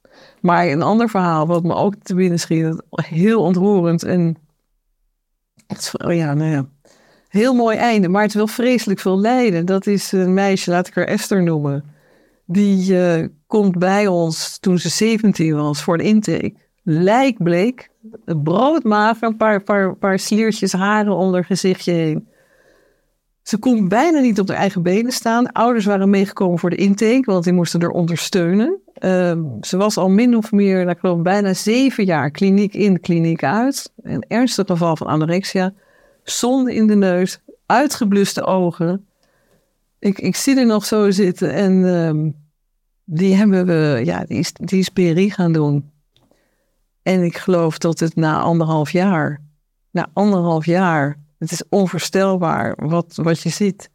Maar een ander verhaal, wat me ook te binnen schiet, heel ontroerend en echt, oh ja, nou ja, heel mooi einde, maar het wil vreselijk veel lijden. Dat is een meisje, laat ik haar Esther noemen. Die eh, komt bij ons toen ze 17 was voor een intake. Lijkbleek, broodmager, een paar, paar, paar sliertjes haren onder gezichtje heen. Ze kon bijna niet op haar eigen benen staan. Ouders waren meegekomen voor de intake, want die moesten er ondersteunen. Ehm, ze was al min of meer, nou, ik geloof bijna zeven jaar kliniek in, kliniek uit. Een ernstig geval van anorexia. Zonde in de neus, uitgebluste ogen. Ik, ik zie er nog zo zitten en ehm, die hebben we, ja, die is, die is PRI gaan doen. En ik geloof dat het na anderhalf jaar, na anderhalf jaar, het is onvoorstelbaar wat, wat je ziet,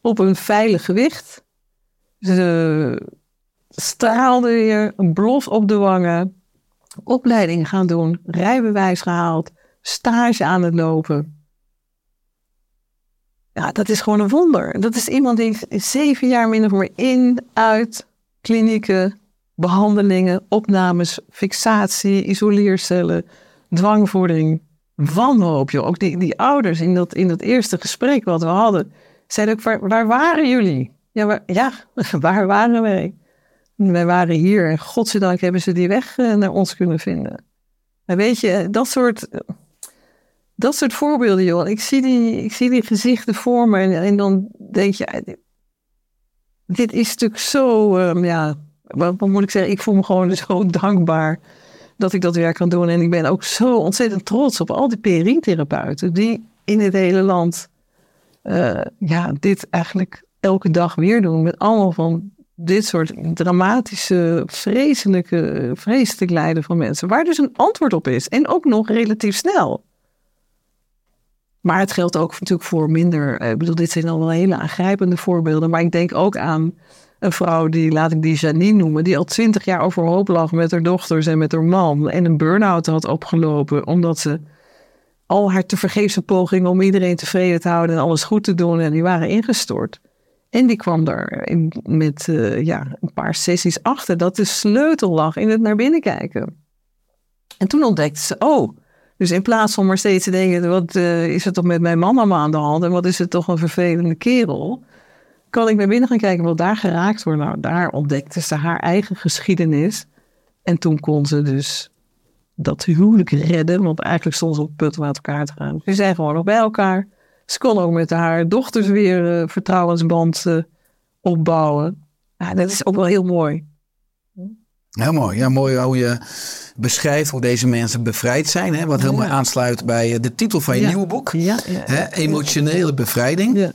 op een veilig gewicht. Ze straalde weer, een blof op de wangen, opleiding gaan doen, rijbewijs gehaald, stage aan het lopen. Ja, dat is gewoon een wonder. Dat is iemand die zeven jaar min of meer in, uit, klinieken, behandelingen, opnames, fixatie, isoleercellen, dwangvoeding, wanhoop. Joh. Ook die, die ouders in dat, in dat eerste gesprek wat we hadden, zeiden ook, waar, waar waren jullie? Ja, waar, ja, waar waren wij? Wij waren hier en godzijdank hebben ze die weg eh, naar ons kunnen vinden. En weet je, dat soort, dat soort voorbeelden, joh. Ik zie die, ik zie die gezichten voor me en, en dan denk je, dit, is natuurlijk zo, um, ja, wat, wat, moet ik zeggen? Ik voel me gewoon zo dankbaar dat ik dat werk kan doen. En ik ben ook zo ontzettend trots op al die PRI-therapeuten die in het hele land uh, ja, dit eigenlijk elke dag weer doen. Met allemaal van dit soort dramatische, vreselijke, vreselijk lijden van mensen. Waar dus een antwoord op is. En ook nog relatief snel. Maar het geldt ook natuurlijk voor minder. Ik bedoel, dit zijn al wel hele aangrijpende voorbeelden. Maar ik denk ook aan een vrouw die, laat ik die Janine noemen, die al twintig jaar overhoop lag met haar dochters en met haar man. En een burn-out had opgelopen omdat ze al haar tevergeefse pogingen om iedereen tevreden te houden en alles goed te doen. En die waren ingestort. En die kwam daar in, met uh, ja, een paar sessies achter dat de sleutel lag in het naar binnen kijken. En toen ontdekte ze, oh, dus in plaats van maar steeds te denken, wat uh, is er toch met mijn mama aan de hand en wat is het toch een vervelende kerel, kan ik naar binnen gaan kijken wat daar geraakt wordt. Nou, daar ontdekte ze haar eigen geschiedenis. En toen kon ze dus dat huwelijk redden, want eigenlijk stond ze op het punt om uit elkaar te gaan. Ze zijn gewoon nog bij elkaar. Ze kon ook met haar dochters weer uh, vertrouwensband uh, opbouwen. Ja, dat is ook wel heel mooi. Heel mooi. Ja, mooi hoe je beschrijft hoe deze mensen bevrijd zijn. Hè? Wat helemaal ja. aansluit bij eh, de titel van je ja. nieuwe boek. Ja, hè? Emotionele bevrijding.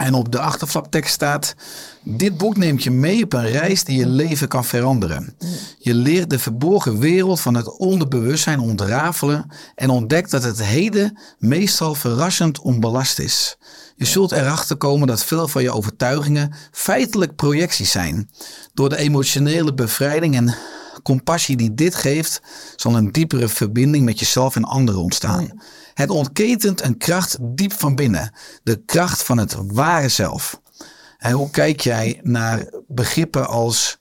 En op de achterflaptekst staat: Dit boek neemt je mee op een reis die je leven kan veranderen. Je leert de verborgen wereld van het onderbewustzijn ontrafelen en ontdekt dat het heden meestal verrassend onbelast is. Je zult erachter komen dat veel van je overtuigingen feitelijk projecties zijn. Door de emotionele bevrijding en compassie die dit geeft, zal een diepere verbinding met jezelf en anderen ontstaan. Het ontketent een kracht diep van binnen. De kracht van het ware zelf. En hoe kijk jij naar begrippen als,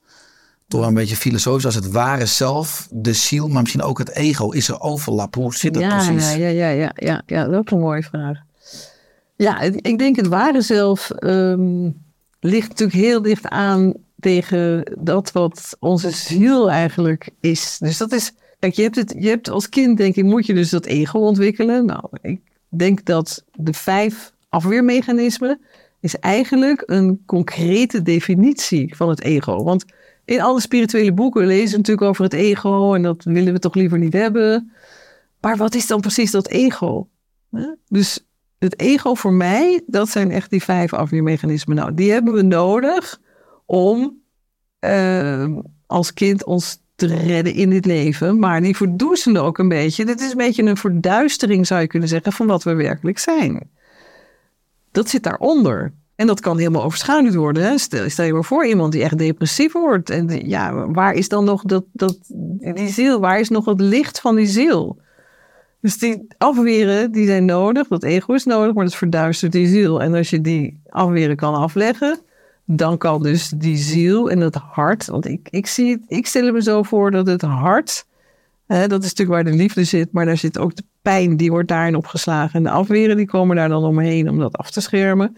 toch een beetje filosofisch, als het ware zelf, de ziel, maar misschien ook het ego? Is er overlap? Hoe zit dat ja, precies? Ja, ja, ja, ja, ja, dat is ook een mooie vraag. Ja, ik denk het ware zelf um, ligt natuurlijk heel dicht aan tegen dat wat onze ziel eigenlijk is. Dus dat is, kijk, je hebt, het, je hebt als kind, denk ik, moet je dus dat ego ontwikkelen. Nou, ik denk dat de vijf afweermechanismen is eigenlijk een concrete definitie van het ego. Want in alle spirituele boeken lezen we natuurlijk over het ego en dat willen we toch liever niet hebben. Maar wat is dan precies dat ego? Dus het ego voor mij, dat zijn echt die vijf afweermechanismen. Nou, die hebben we nodig om uh, als kind ons te redden in dit leven. Maar die verdoezelen ook een beetje. Dit is een beetje een verduistering, zou je kunnen zeggen, van wat we werkelijk zijn. dat zit daaronder. En dat kan helemaal overschaduwd worden. Hè? Stel, stel je maar voor iemand die echt depressief wordt. En ja, waar is dan nog dat, dat, die ziel? Waar is nog het licht van die ziel? Dus die afweren, die zijn nodig. Dat ego is nodig, maar dat verduistert die ziel. En als je die afweren kan afleggen, dan kan dus die ziel en het hart. Want ik, ik, zie het, ik stel me zo voor dat het hart, hè, dat is natuurlijk waar de liefde zit, maar daar zit ook de pijn, die wordt daarin opgeslagen. En de afweren, die komen daar dan omheen om dat af te schermen.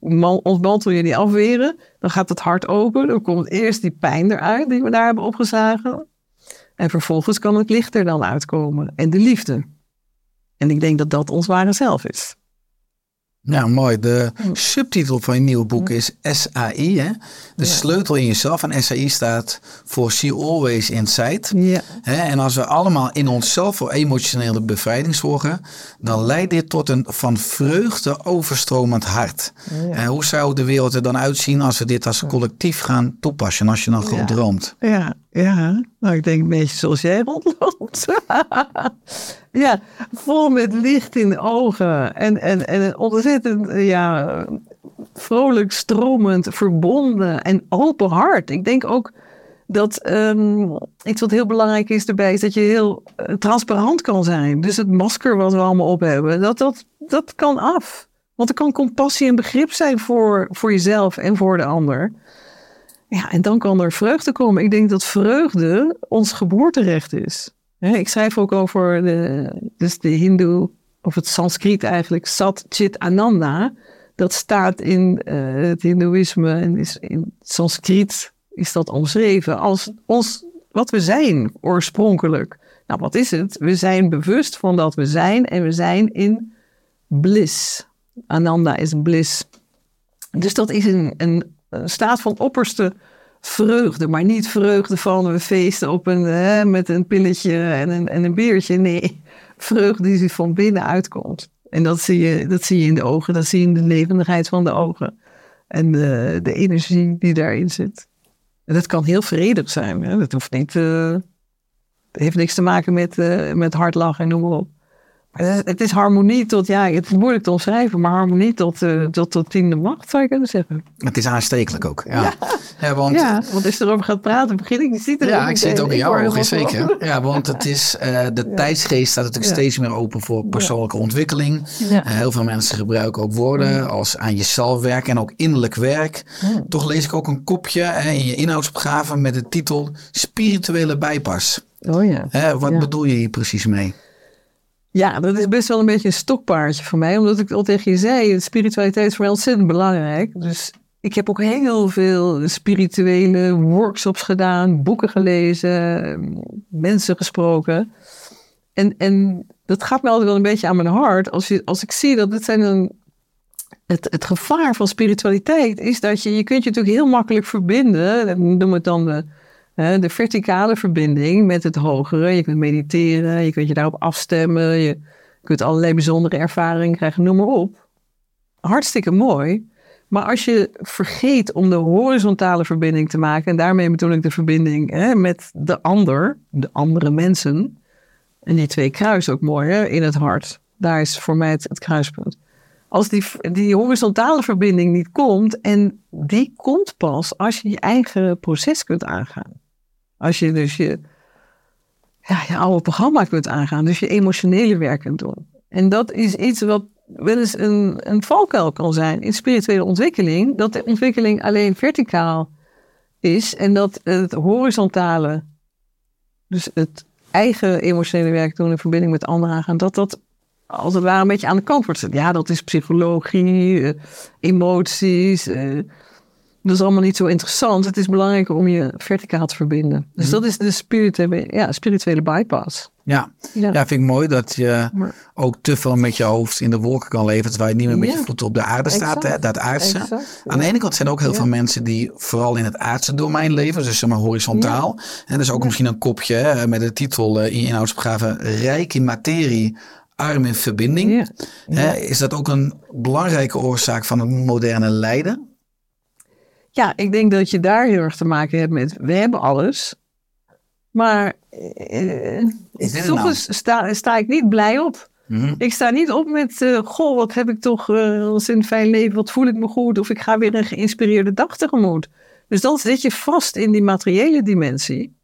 Man- Ontmantel je die afweren, dan gaat het hart open. Dan komt eerst die pijn eruit die we daar hebben opgeslagen. En vervolgens kan het licht er dan uitkomen. En de liefde. En ik denk dat dat ons ware zelf is. Ja, mooi. De subtitel van je nieuwe boek is SAI, hè? De sleutel in jezelf. En SAI staat voor See Always Inside. Ja. Hè, en als we allemaal in onszelf voor emotionele bevrijding zorgen, dan leidt dit tot een van vreugde overstromend hart. En hoe zou de wereld er dan uitzien als we dit als collectief gaan toepassen, als je dan Ja. droomt? Ja, ja. Nou, ik denk een beetje zoals jij rondloopt. ja, vol met licht in de ogen. En, en, en een ontzettend, ja, vrolijk, stromend, verbonden en open hart. Ik denk ook dat ehm, iets wat heel belangrijk is erbij, is dat je heel eh, transparant kan zijn. Dus het masker wat we allemaal op hebben, dat, dat, dat kan af. Want er kan compassie en begrip zijn voor, voor jezelf en voor de ander. Ja, en dan kan er vreugde komen. Ik denk dat vreugde ons geboorterecht is. Ik schrijf ook over de, dus de Hindoe, of het Sanskriet eigenlijk, Sat Chit Ananda. Dat staat in eh, het Hindoeïsme en is in Sanskriet is dat omschreven als ons, wat we zijn oorspronkelijk. Nou, wat is het? We zijn bewust van dat we zijn en we zijn in bliss. Ananda is bliss. Dus dat is een, een, een staat van opperste vreugde, maar niet vreugde van we feesten op een, hè, met een pilletje en een, en een biertje. Nee, vreugde die van binnen uitkomt. En dat zie, je, dat zie je in de ogen, dat zie je in de levendigheid van de ogen. En de, de energie die daarin zit. En dat kan heel vredig zijn. Hè? Dat hoeft niet, eh, heeft niks te maken met, eh, met hard lachen en noem maar op. Het- Het is harmonie tot, ja, het is moeilijk te omschrijven, maar harmonie tot, eh, tot, tot tiende macht, zou je kunnen zeggen. Het is aanstekelijk ook. Ja, ja. want Ja, want als je erover gaat praten, begin ik, je ziet het Ja, ik zie het ook in jouw ogen, zeker. Ja, want het is, eh, de tijdsgeest staat natuurlijk steeds meer open voor persoonlijke ontwikkeling. Eh, heel veel mensen gebruiken ook woorden als aan jezelf werken en ook innerlijk werk. Toch lees ik ook een kopje in je inhoudsopgave met de titel Spirituele bijpas. Oh ja. Wat bedoel je hier precies mee? Ja, dat is best wel een beetje een stokpaardje voor mij. Omdat ik al tegen je zei, spiritualiteit is voor mij ontzettend belangrijk. Dus ik heb ook heel veel spirituele workshops gedaan, boeken gelezen, mensen gesproken. En, en dat gaat me altijd wel een beetje aan mijn hart. Als, je, als ik zie dat het zijn een... Het, het gevaar van spiritualiteit is dat je... Je kunt je natuurlijk heel makkelijk verbinden. Noem het dan de, de verticale verbinding met het hogere. Je kunt mediteren, je kunt je daarop afstemmen. Je kunt allerlei bijzondere ervaringen krijgen, noem maar op. Hartstikke mooi. Maar als je vergeet om de horizontale verbinding te maken... en daarmee bedoel ik de verbinding hè, met de ander, de andere mensen... en die twee kruisen ook mooi hè, in het hart. Daar is voor mij het, het kruispunt. Als die, die horizontale verbinding niet komt... en die komt pas als je je eigen proces kunt aangaan. Als je dus je, ja, je oude programma kunt aangaan. Dus je emotionele werk kunt doen. En dat is iets wat wel eens een, een valkuil kan zijn in spirituele ontwikkeling. Dat de ontwikkeling alleen verticaal is. En dat het horizontale, dus het eigen emotionele werk doen in verbinding met anderen aangaan. Dat dat als het ware een beetje aan de kant wordt gezet. Ja, dat is psychologie, eh, emoties. Dat is allemaal niet zo interessant. Het is belangrijker om je verticaal te verbinden. Dus dat is de spirituele, ja, spirituele bypass. Ja. Ja. ja, vind ik mooi dat je Maar- ook te veel met je hoofd in de wolken kan leven. Terwijl je niet meer met je voeten op de aarde staat. Exact. Hè, dat aardse. Exact, Aan de ene kant zijn er ook heel veel mensen die vooral in het aardse domein leven. Dus zeg maar horizontaal. En is ook misschien een kopje hè, met de titel eh, in je inhoudsopgave. Rijk in materie, arm in verbinding. Hè, is dat ook een belangrijke oorzaak van het moderne lijden? Ja, ik denk dat je daar heel erg te maken hebt met, we hebben alles. Maar eh, Is toch nou? sta, sta ik niet blij op. Mhm. Ik sta niet op met, eh, goh, wat heb ik toch eh als een fijn leven, wat voel ik me goed, of ik ga weer een geïnspireerde dag tegemoet. Dus dan zit je vast in die materiële dimensie.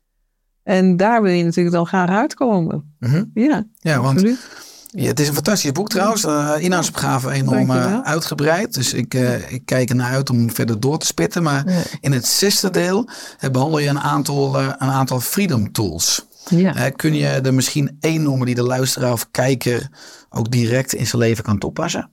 En daar wil je natuurlijk dan graag uitkomen. Mhm. Ja, Ja, want absoluut. Ja, het is een fantastisch boek trouwens. Uh, inhoudsopgave enorm Dankjewel. eh, uitgebreid. Dus ik, eh, ik kijk ernaar uit om verder door te spitten. Maar Ja. in het zesde deel eh, behandel je een aantal, eh, een aantal freedom tools. Ja. Eh, kun je er misschien één noemen die de luisteraar of kijker ook direct in zijn leven kan toepassen?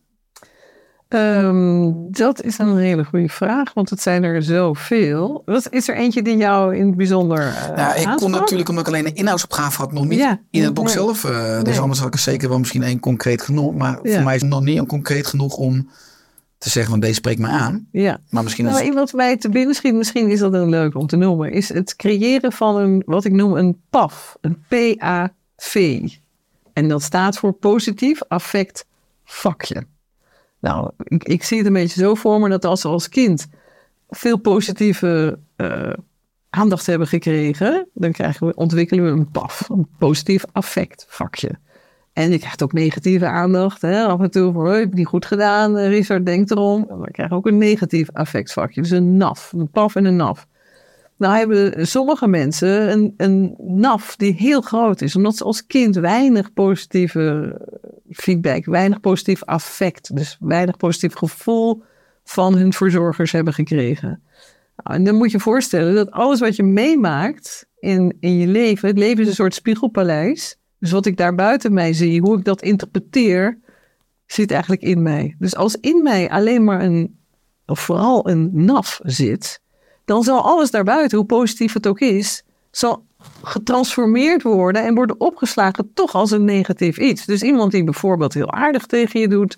Ehm, dat is een hele goede vraag, want het zijn er zoveel. Wat, is er eentje die jou in het bijzonder uh, Nou, ik kon natuurlijk, omdat ik alleen een inhoudsopgave had, nog niet Ja. in het boek Nee. zelf. eh, Dus anders had ik er zeker wel misschien één concreet genoeg. Maar Ja. voor mij is het nog niet concreet genoeg om te zeggen van deze spreekt me aan. Ja. Maar misschien Nou, is iemand mij te binnen schiet, misschien is dat een leuk om te noemen, is het creëren van een, wat ik noem een PAF, een P-A-V. En dat staat voor positief affect vakje. Nou, ik, zie het een beetje zo voor me dat als we als kind veel positieve eh, aandacht hebben gekregen, dan krijgen we, ontwikkelen we een PAF, een positief affect vakje. En je krijgt ook negatieve aandacht. Hè? Af en toe van, "Hoi, heb je niet goed gedaan, eh, Richard, denk erom. Dan krijg je ook een negatief affectvakje. Dus een NAF, een PAF en een NAF. Nou hebben sommige mensen een, een NAF die heel groot is. Omdat ze als kind weinig positieve feedback, weinig positief affect. Dus weinig positief gevoel van hun verzorgers hebben gekregen. Nou, en dan moet je je voorstellen dat alles wat je meemaakt in, in je leven, het leven is een soort spiegelpaleis. Dus wat ik daar buiten mij zie, hoe ik dat interpreteer, zit eigenlijk in mij. Dus als in mij alleen maar een, of vooral een naf zit, dan zal alles daarbuiten, hoe positief het ook is, zal getransformeerd worden en worden opgeslagen toch als een negatief iets. Dus iemand die bijvoorbeeld heel aardig tegen je doet,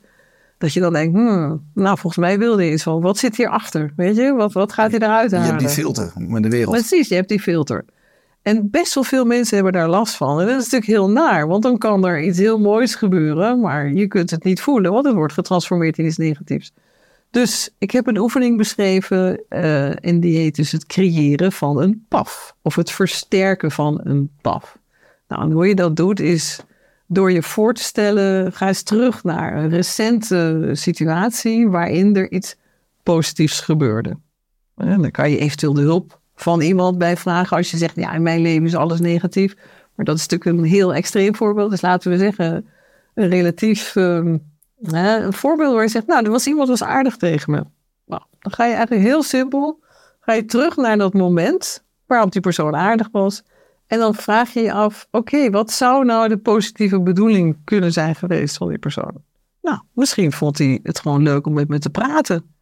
dat je dan denkt, hmm, nou volgens mij wilde je iets van, wat zit hierachter? Weet je, wat, wat gaat hij eruit je halen? hebt die filter met de wereld. Precies, je hebt die filter. En best wel veel mensen hebben daar last van. En dat is natuurlijk heel naar, want dan kan er iets heel moois gebeuren, maar je kunt het niet voelen, want het wordt getransformeerd in iets negatiefs. Dus ik heb een oefening beschreven eh, en die heet dus het creëren van een paf. Of het versterken van een paf. Nou, en hoe je dat doet is door je voor te stellen, ga eens terug naar een recente situatie waarin er iets positiefs gebeurde. En dan kan je eventueel de hulp van iemand bij vragen als je zegt, ja, in mijn leven is alles negatief. Maar dat is natuurlijk een heel extreem voorbeeld. Dus laten we zeggen, een relatief ehm, een voorbeeld waar je zegt, nou, er was iemand was aardig tegen me. Nou, dan ga je eigenlijk heel simpel, ga je terug naar dat moment waarop die persoon aardig was. En dan vraag je je af, oké, wat zou nou de positieve bedoeling kunnen zijn geweest van die persoon? Nou, misschien vond hij het gewoon leuk om met me te praten.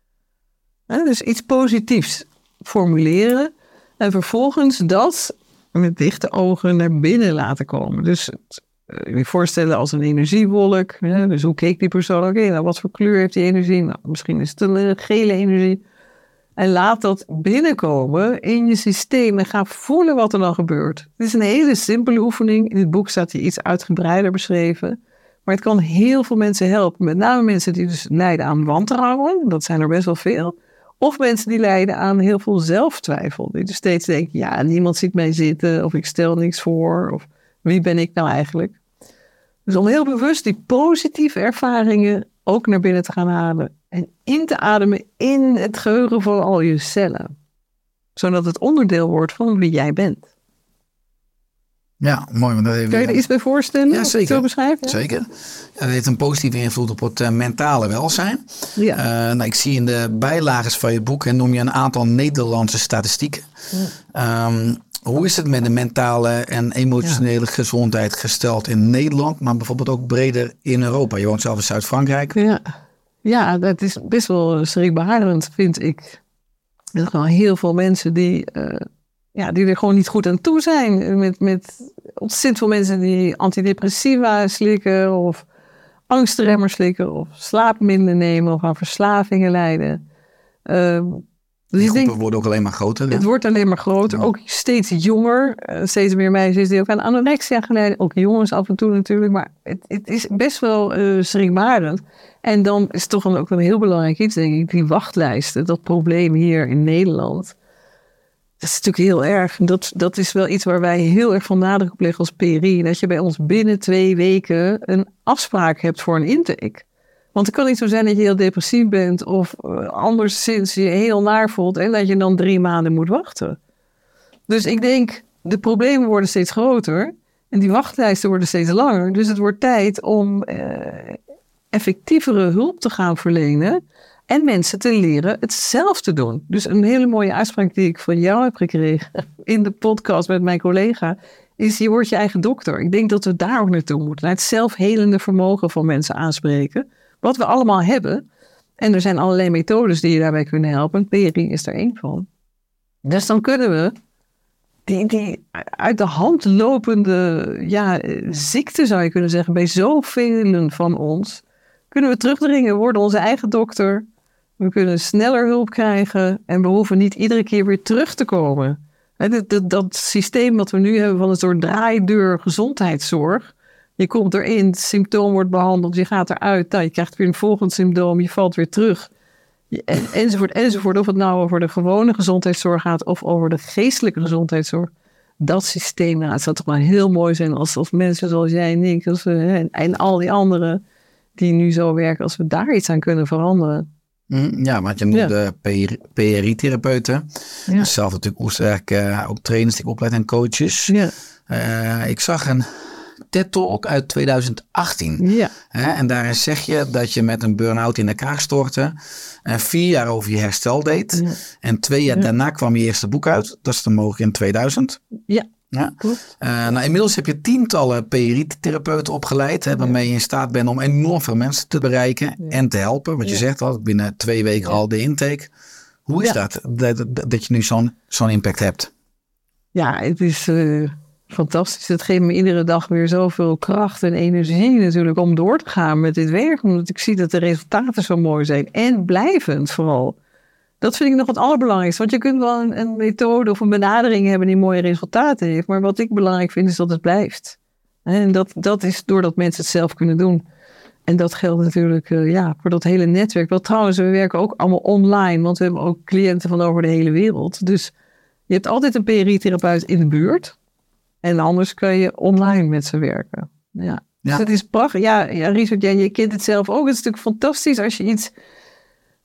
Dus iets positiefs formuleren en vervolgens dat met dichte ogen naar binnen laten komen. Dus je voorstellen als een energiewolk. Hè? Dus hoe keek die persoon? Oké, nou, wat voor kleur heeft die energie? Nou, misschien is het een eh, gele energie. En laat dat binnenkomen in je systeem en ga voelen wat er dan gebeurt. Het is een hele simpele oefening. In het boek staat die iets uitgebreider beschreven. Maar het kan heel veel mensen helpen. Met name mensen die dus lijden aan wantrouwen. Dat zijn er best wel veel. Of mensen die lijden aan heel veel zelftwijfel. Die dus steeds denken, ja, niemand ziet mij zitten. Of ik stel niks voor. Of wie ben ik nou eigenlijk? Dus om heel bewust die positieve ervaringen ook naar binnen te gaan halen. En in te ademen in het geheugen van al je cellen. Zodat het onderdeel wordt van wie jij bent. Ja, mooi. Want dat heeft Kan je er iets bij voorstellen? Ja, zeker. Zo beschrijven? Zeker. Ja, dat heeft een positieve invloed op het eh, mentale welzijn. Ja. Eh, nou, ik zie in de bijlages van je boek en noem je een aantal Nederlandse statistieken. Ehm, hoe is het met de mentale en emotionele gezondheid gesteld in Nederland, maar bijvoorbeeld ook breder in Europa? Je woont zelf in Zuid-Frankrijk. Ja. ja, dat is best wel schrikbarend, vind ik. Er zijn gewoon heel veel mensen die, eh, ja, die er gewoon niet goed aan toe zijn. Met, met ontzettend veel mensen die antidepressiva slikken of angstremmers slikken of slaapmiddelen nemen of aan verslavingen lijden. Ehm, dus Die groepen worden ook alleen maar groter. het wordt alleen maar groter, Ja. ook steeds jonger. Eh, steeds meer meisjes die ook aan anorexia geleiden. Ook jongens af en toe natuurlijk. Maar het, het is best wel eh schrikbarend. En dan is toch een, ook een heel belangrijk iets, denk ik. Die wachtlijsten, dat probleem hier in Nederland. Dat is natuurlijk heel erg. Dat, dat is wel iets waar wij heel erg van nadruk op leggen als PRI. Dat je bij ons binnen twee weken een afspraak hebt voor een intake. Want het kan niet zo zijn dat je heel depressief bent of eh, anderszins je heel naar voelt en dat je dan drie maanden moet wachten. Dus ik denk, de problemen worden steeds groter en die wachtlijsten worden steeds langer. Dus het wordt tijd om eh, effectievere hulp te gaan verlenen en mensen te leren het zelf te doen. Dus een hele mooie uitspraak die ik van jou heb gekregen in de podcast met mijn collega is je wordt je eigen dokter. Ik denk dat we daar ook naartoe moeten. Naar het zelfhelende vermogen van mensen aanspreken. Wat we allemaal hebben. En er zijn allerlei methodes die je daarbij kunnen helpen. PRI is er één van. Dus dan kunnen we die, die uit de hand lopende ja, ziekte, zou je kunnen zeggen, bij zoveel van ons, kunnen we terugdringen, worden onze eigen dokter. We kunnen sneller hulp krijgen en we hoeven niet iedere keer weer terug te komen. Dat, dat systeem wat we nu hebben van een soort draaideur gezondheidszorg. Je komt erin, het symptoom wordt behandeld, je gaat eruit, nou, je krijgt weer een volgend symptoom, je valt weer terug. En, enzovoort, enzovoort. Of het nou over de gewone gezondheidszorg gaat of over de geestelijke gezondheidszorg. Dat systeem, nou, het zou toch maar heel mooi zijn als, als mensen zoals jij en ik als we, hè, en, en al die anderen die nu zo werken, als we daar iets aan kunnen veranderen. Mhm, Ja, want je noemt Ja. de PRI-therapeuten. Ja. Zelf natuurlijk Oesterk, eh ook trainers die ik opleid en coaches. Ja, Eh, ik zag een TED-talk uit 2018. ja, Hè, en daarin zeg je dat je met een burn-out in elkaar stortte. En vier jaar over je herstel deed. Ja. En twee jaar Ja. daarna kwam je eerste boek uit. Dat is dan mogelijk in 2000. ja, Ja. klopt. Eh, nou, inmiddels heb je tientallen PRI-therapeuten opgeleid. Hè, waarmee je in staat bent om enorm veel mensen te bereiken en te helpen. Wat je zegt al, binnen twee weken al de intake. Hoe is dat, dat, dat je nu zo'n zo'n impact hebt? Ja, het is eh, fantastisch. Het geeft me iedere dag weer zoveel kracht en energie natuurlijk om door te gaan met dit werk. Omdat ik zie dat de resultaten zo mooi zijn. En blijvend vooral. Dat vind ik nog het allerbelangrijkste. Want je kunt wel een, een methode of een benadering hebben die mooie resultaten heeft. Maar wat ik belangrijk vind is dat het blijft. En dat, dat is doordat mensen het zelf kunnen doen. En dat geldt natuurlijk eh, ja, voor dat hele netwerk. Wel trouwens, we werken ook allemaal online. Want we hebben ook cliënten van over de hele wereld. Dus je hebt altijd een PRI-therapeut in de buurt. En anders kun je online met ze werken. Ja. Ja. Dus het is prachtig. Ja, ja Richard, jij, je kent het zelf ook. Het is natuurlijk fantastisch als je iets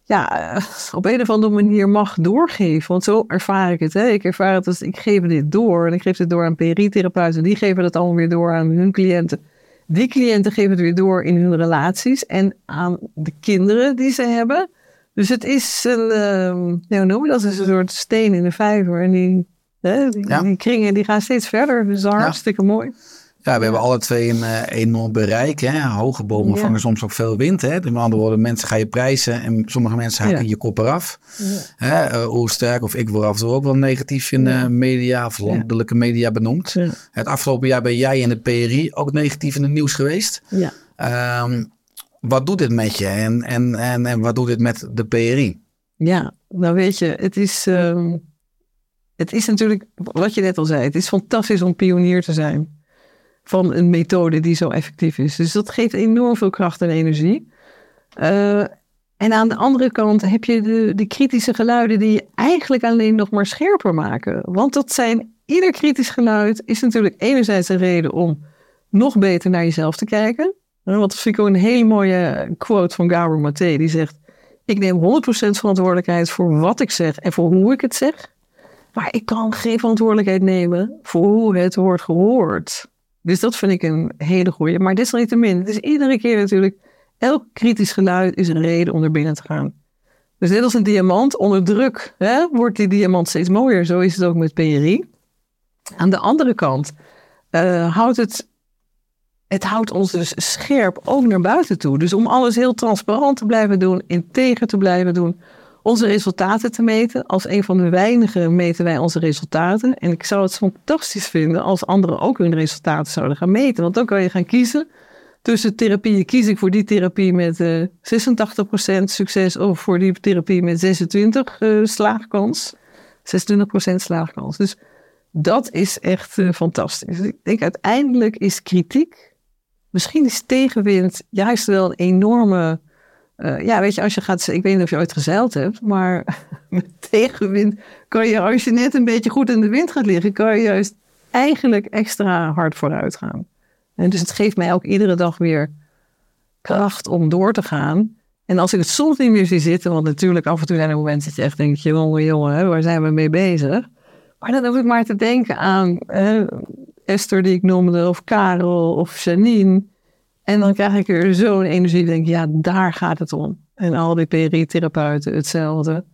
ja, eh, op een of andere manier mag doorgeven. Want zo ervaar ik het. Hè. Ik ervaar het als ik geef dit door. En ik geef het door aan PRI-therapeuten. Die geven dat allemaal weer door aan hun cliënten. Die cliënten geven het weer door in hun relaties. En aan de kinderen die ze hebben. Dus het is een, ehm, noem je dat? Het is een soort steen in de vijver. En die, hè, die, Ja. die kringen die gaan steeds verder. Dus dat is hartstikke mooi. Ja, we hebben alle twee een eh, enorm bereik. Hè? Hoge bomen vangen soms ook veel wind. Hè? Met andere woorden, mensen ga je prijzen en sommige mensen hakken je kop eraf. Hè? sterk, of ik word af en toe ook wel negatief in de media of landelijke media benoemd. Het afgelopen jaar ben jij in de PRI ook negatief in het nieuws geweest. Ja. Ehm, wat doet dit met je en, en, en, en wat doet dit met de PRI? Ja, nou weet je, het is, ehm, het is natuurlijk, wat je net al zei, het is fantastisch om pionier te zijn van een methode die zo effectief is. Dus dat geeft enorm veel kracht en energie. Eh, en aan de andere kant heb je de, de kritische geluiden die je eigenlijk alleen nog maar scherper maken. Want dat zijn, ieder kritisch geluid is natuurlijk enerzijds een reden om nog beter naar jezelf te kijken. Eh, Want dat vind ik ook een hele mooie quote van Gabor Maté, die zegt... Ik neem 100% verantwoordelijkheid voor wat ik zeg en voor hoe ik het zeg. Maar ik kan geen verantwoordelijkheid nemen voor hoe het wordt gehoord. Dus dat vind ik een hele goeie. Maar desalniettemin, is iedere keer natuurlijk... Elk kritisch geluid is een reden om er binnen te gaan. Dus net als een diamant, onder druk hè, wordt die diamant steeds mooier. Zo is het ook met PRI. Aan de andere kant eh, houdt het het houdt ons dus scherp ook naar buiten toe. Dus om alles heel transparant te blijven doen, integer te blijven doen, onze resultaten te meten. Als een van de weinigen meten wij onze resultaten. En ik zou het fantastisch vinden als anderen ook hun resultaten zouden gaan meten. Want dan kan je gaan kiezen tussen therapieën. Kies ik voor die therapie met eh 86% succes of voor die therapie met 26% eh, slaagkans. 26% slaagkans. Dus dat is echt eh, fantastisch. Ik denk uiteindelijk is kritiek, misschien is tegenwind juist wel een enorme. Eh, ja, weet je, als je gaat, ik weet niet of je ooit gezeild hebt, maar met tegenwind kan je, als je net een beetje goed in de wind gaat liggen, kan je juist eigenlijk extra hard vooruit gaan. En dus het geeft mij ook iedere dag weer kracht om door te gaan. En als ik het soms niet meer zie zitten, want natuurlijk af en toe zijn er momenten dat je echt denkt, jongen, jongen, waar zijn we mee bezig? Maar dan hoef ik maar te denken aan Esther die ik noemde, of Karel, of Janine. En dan krijg ik er zo'n energie, denk ja, daar gaat het om. En al die PRI-therapeuten hetzelfde.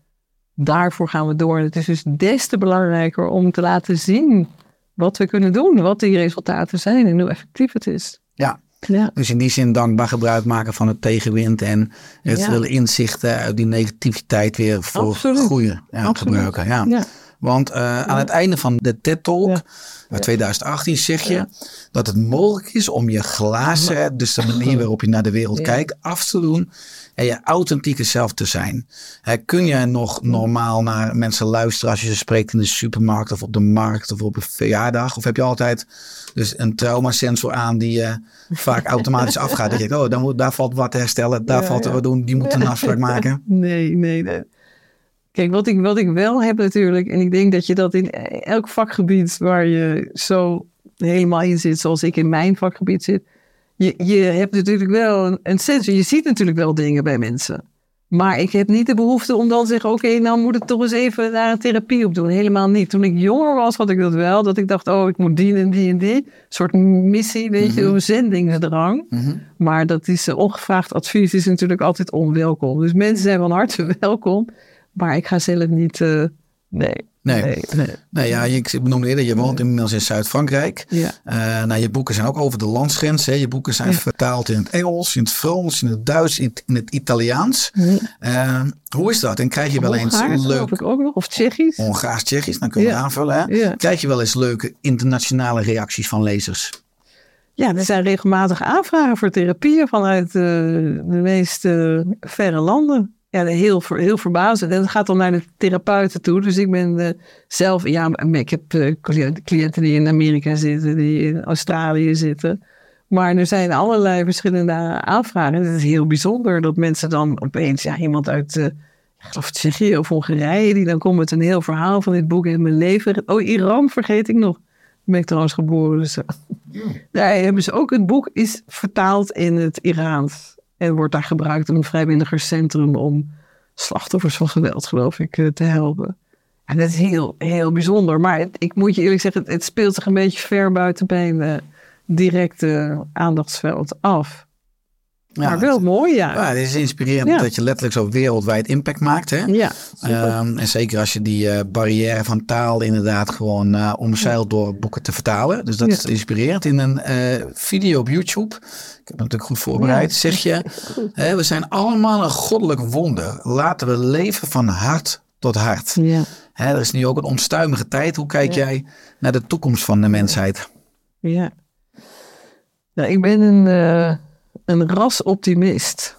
Daarvoor gaan we door. Het is dus des te belangrijker om te laten zien wat we kunnen doen, wat die resultaten zijn en hoe effectief het is. Ja. Ja, Dus in die zin dankbaar gebruik maken van het tegenwind en het Ja. willen inzichten uit die negativiteit weer voor Absoluut. groeien ja, Absoluut. gebruiken. Ja. Want eh, aan het einde van de TED Talk Ja. uit 2018 zeg je dat het mogelijk is om je glazen, dus de manier waarop je naar de wereld Ja. kijkt, af te doen en je authentieke zelf te zijn. Hè, kun je nog normaal naar mensen luisteren als je ze spreekt in de supermarkt of op de markt of op een verjaardag? Of heb je altijd dus een traumasensor aan die eh, vaak automatisch afgaat? Dat je denkt, oh, daar, moet, daar valt wat te herstellen, daar Ja, valt er ja. wat doen, die moeten een afspraak maken. Nee, nee, nee. Kijk, wat ik, wat ik wel heb natuurlijk, en ik denk dat je dat in elk vakgebied waar je zo helemaal in zit, zoals ik in mijn vakgebied zit, je, je hebt natuurlijk wel een, een sensor. Je ziet natuurlijk wel dingen bij mensen. Maar ik heb niet de behoefte om dan te zeggen, oké, nou moet ik toch eens even daar een therapie op doen. Helemaal niet. Toen ik jonger was, had ik dat wel. Dat ik dacht, oh, ik moet die en die en die. Een soort missie, weet je, een zendingsdrang. Mhm. Maar dat is eh, ongevraagd advies is natuurlijk altijd onwelkom. Dus mensen zijn van harte welkom. Maar ik ga zelf niet. eh, nee. Nee. Nee. nee. Nee, ja, je- ik benoemde eerder, je woont inmiddels in Zuid-Frankrijk. Ja. Eh, nou, je boeken zijn ook over de landsgrens. Hè. Je boeken zijn Ja. vertaald in het Engels, in het Frans, in het Duits, in het, in het Italiaans. Eh, hoe is dat? En krijg je wel eens Hongaars leuk ik ook nog. Of Tsjechisch. Hongaars, Tsjechisch, dan kun je Ja. aanvullen. Hè? Ja. Krijg je wel eens leuke internationale reacties van lezers? Ja, er zijn regelmatig aanvragen voor therapieën vanuit de meest verre landen. Ja, heel, heel verbazend. En het gaat dan naar de therapeuten toe. Dus ik ben eh, zelf, ja, ik heb eh, cli- cliënten die in Amerika zitten, die in Australië zitten. Maar er zijn allerlei verschillende aanvragen. En het is heel bijzonder dat mensen dan opeens, ja, iemand uit, eh, ik geloof Tsjechië of Hongarije, die dan komt met een heel verhaal van dit boek in mijn leven. Oh, Iran vergeet ik nog. Daar ben ik trouwens geboren. Dus, eh, daar hebben ze ook het boek is vertaald in het Iraans. En wordt daar gebruikt in een vrijwilligerscentrum om slachtoffers van geweld, geloof ik, eh, te helpen. En dat is heel, heel bijzonder. Maar ik moet je eerlijk zeggen, het, het speelt zich een beetje ver buiten mijn eh, directe aandachtsveld af. Maar wel mooi, ja. Ja, het is inspirerend Ja. dat je letterlijk zo wereldwijd impact maakt. Hè? Ja. Ehm, en zeker als je die eh, barrière van taal inderdaad gewoon eh omzeilt door boeken te vertalen. Dus dat Ja. is inspirerend. In een eh, video op YouTube, ik heb het natuurlijk goed voorbereid, Ja. zeg je... hè, we zijn allemaal een goddelijk wonder. Laten we leven van hart tot hart. ja. Hè, er is nu ook een onstuimige tijd. Hoe kijk jij naar de toekomst van de mensheid? Ja. Nou, ik ben een, een rasoptimist.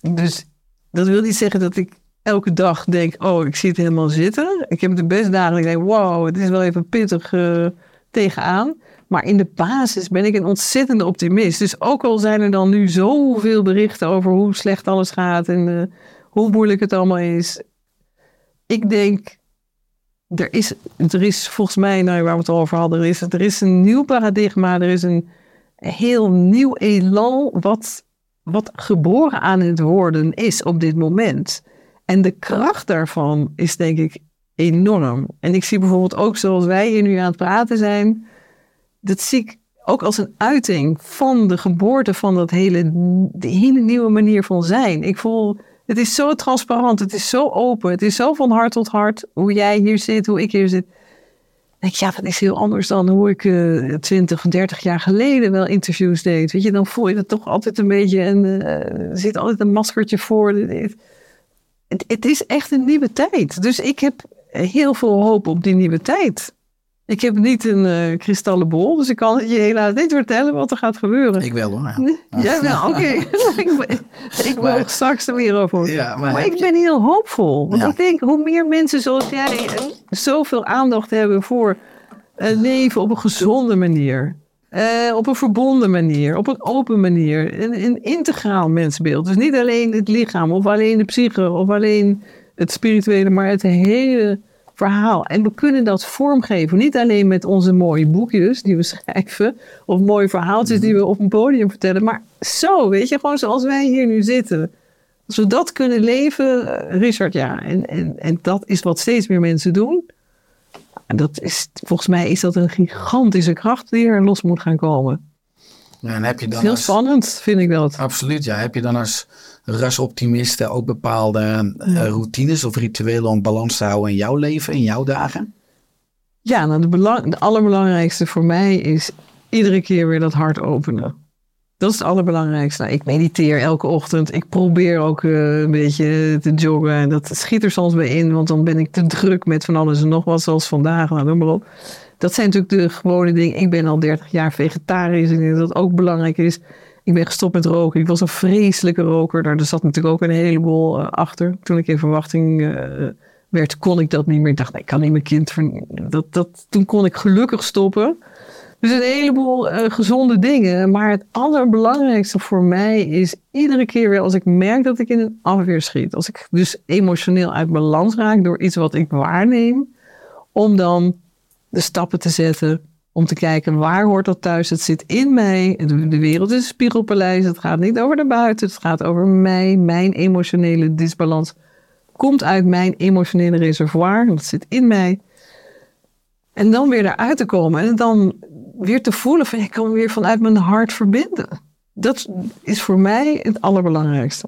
Dus dat wil niet zeggen dat ik elke dag denk, oh, ik zie het helemaal zitten. Ik heb de best dagen ik denk, wow, het is wel even pittig eh, tegenaan. Maar in de basis ben ik een ontzettende optimist. Dus ook al zijn er dan nu zoveel berichten over hoe slecht alles gaat en eh, hoe moeilijk het allemaal is. Ik denk, er is, er is volgens mij, nou, waar we het al over hadden, er is, er is een nieuw paradigma, er is een heel nieuw elan wat, wat geboren aan het worden is op dit moment. En de kracht daarvan is denk ik enorm. En ik zie bijvoorbeeld ook zoals wij hier nu aan het praten zijn, dat zie ik ook als een uiting van de geboorte van dat hele, hele nieuwe manier van zijn. Ik voel, het is zo transparant, het is zo open, het is zo van hart tot hart. Hoe jij hier zit, hoe ik hier zit. Denk ja, dat is heel anders dan hoe ik eh 20 of 30 jaar geleden wel interviews deed. Weet je, dan voel je het toch altijd een beetje en eh, zit altijd een maskertje voor. Het, het is echt een nieuwe tijd. Dus ik heb heel veel hoop op die nieuwe tijd. Ik heb niet een eh kristallen bol, dus ik kan je helaas niet vertellen wat er gaat gebeuren. Ik wel hoor. Ja. Ja, nou, oké. ik ik wil straks er weer over. Ja, maar ik ben heel hoopvol. Want Ja. ik denk, hoe meer mensen zoals jij eh, zoveel aandacht hebben voor een leven op een gezonde manier. op een verbonden manier, op een open manier. Een, een integraal mensbeeld. Dus niet alleen het lichaam, of alleen de psyche, of alleen het spirituele, maar het hele verhaal. En we kunnen dat vormgeven. Niet alleen met onze mooie boekjes die we schrijven. Of mooie verhaaltjes die we op een podium vertellen. Maar zo, weet je, gewoon zoals wij hier nu zitten. Als we dat kunnen leven, eh, Richard, ja. En, en, en dat is wat steeds meer mensen doen. En dat is, volgens mij is dat een gigantische kracht die er los moet gaan komen. En heb je dan Heel als- spannend, vind ik dat. Absoluut, ja. Heb je dan als rasoptimiste ook bepaalde eh, routines of rituelen om balans te houden in jouw leven, in jouw dagen? Ja, nou de, belang, de allerbelangrijkste voor mij is iedere keer weer dat hart openen. Dat is het allerbelangrijkste. Nou, ik mediteer elke ochtend. Ik probeer ook eh, een beetje te joggen. En dat schiet er soms bij in, want dan ben ik te druk met van alles en nog wat, zoals vandaag. Nou, noem maar op. Dat zijn natuurlijk de gewone dingen. Ik ben al 30 jaar vegetarisch. Ik dat ook belangrijk is. Ik ben gestopt met roken. Ik was een vreselijke roker. Daar zat natuurlijk ook een heleboel eh, achter. Toen ik in verwachting eh, werd, kon ik dat niet meer. Ik dacht, nee, ik kan niet mijn kind... Dat, dat, toen kon ik gelukkig stoppen. Dus een heleboel eh, gezonde dingen. Maar het allerbelangrijkste voor mij is iedere keer weer als ik merk dat ik in een afweer schiet. Als ik dus emotioneel uit balans raak door iets wat ik waarneem. Om dan de stappen te zetten. Om te kijken waar hoort dat thuis. Het zit in mij. De wereld is een spiegelpaleis. Het gaat niet over de buiten. Het gaat over mij. Mijn emotionele disbalans komt uit mijn emotionele reservoir. Dat zit in mij. En dan weer eruit te komen en dan weer te voelen van ik kan weer vanuit mijn hart verbinden. Dat is voor mij het allerbelangrijkste.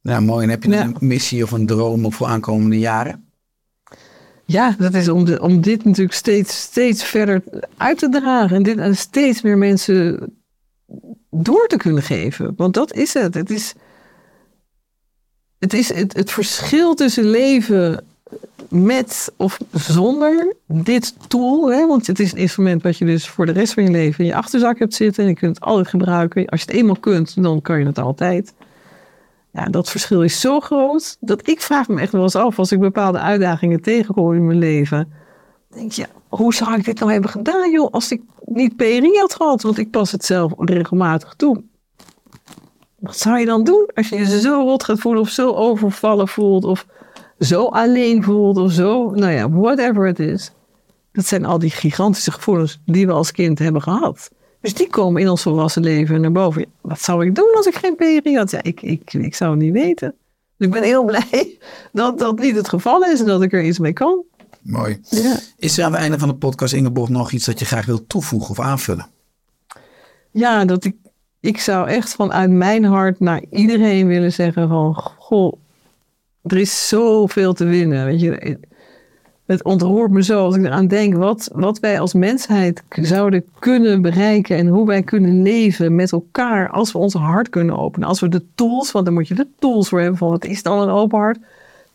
Ja, mooi. En heb je Ja. een missie of een droom op voor aankomende jaren? Ja, dat is om, de, om dit natuurlijk steeds, steeds verder uit te dragen en dit aan steeds meer mensen door te kunnen geven. Want dat is het. Het is het, is het, het verschil tussen leven met of zonder dit tool. Hè? Want het is een instrument wat je dus voor de rest van je leven in je achterzak hebt zitten. En je kunt het altijd gebruiken. Als je het eenmaal kunt, dan kan je het altijd. Ja, dat verschil is zo groot dat ik vraag me echt wel eens af als ik bepaalde uitdagingen tegenkom in mijn leven. Denk je, hoe zou ik dit nou hebben gedaan, joh, als ik niet PRI had gehad? Want ik pas het zelf regelmatig toe. Wat zou je dan doen als je je zo rot gaat voelen of zo overvallen voelt of zo alleen voelt of zo, nou ja, whatever het is. Dat zijn al die gigantische gevoelens die we als kind hebben gehad. Dus die komen in ons volwassen leven naar boven. Ja, Wat zou ik doen als ik geen PRI had? Ja, ik, ik, ik zou het niet weten. Dus ik ben heel blij dat dat niet het geval is en dat ik er iets mee kan. Mooi. Ja. Is er aan het einde van de podcast, Ingeborg, nog iets dat je graag wilt toevoegen of aanvullen? Ja, dat ik, ik zou echt vanuit mijn hart naar iedereen willen zeggen van... Goh, er is zoveel te winnen. Weet je, het ontroert me zo als ik eraan denk wat, wat wij als mensheid zouden kunnen bereiken... en hoe wij kunnen leven met elkaar als we ons hart kunnen openen. Als we de tools, want dan moet je de tools voor hebben van wat is dan een open hart...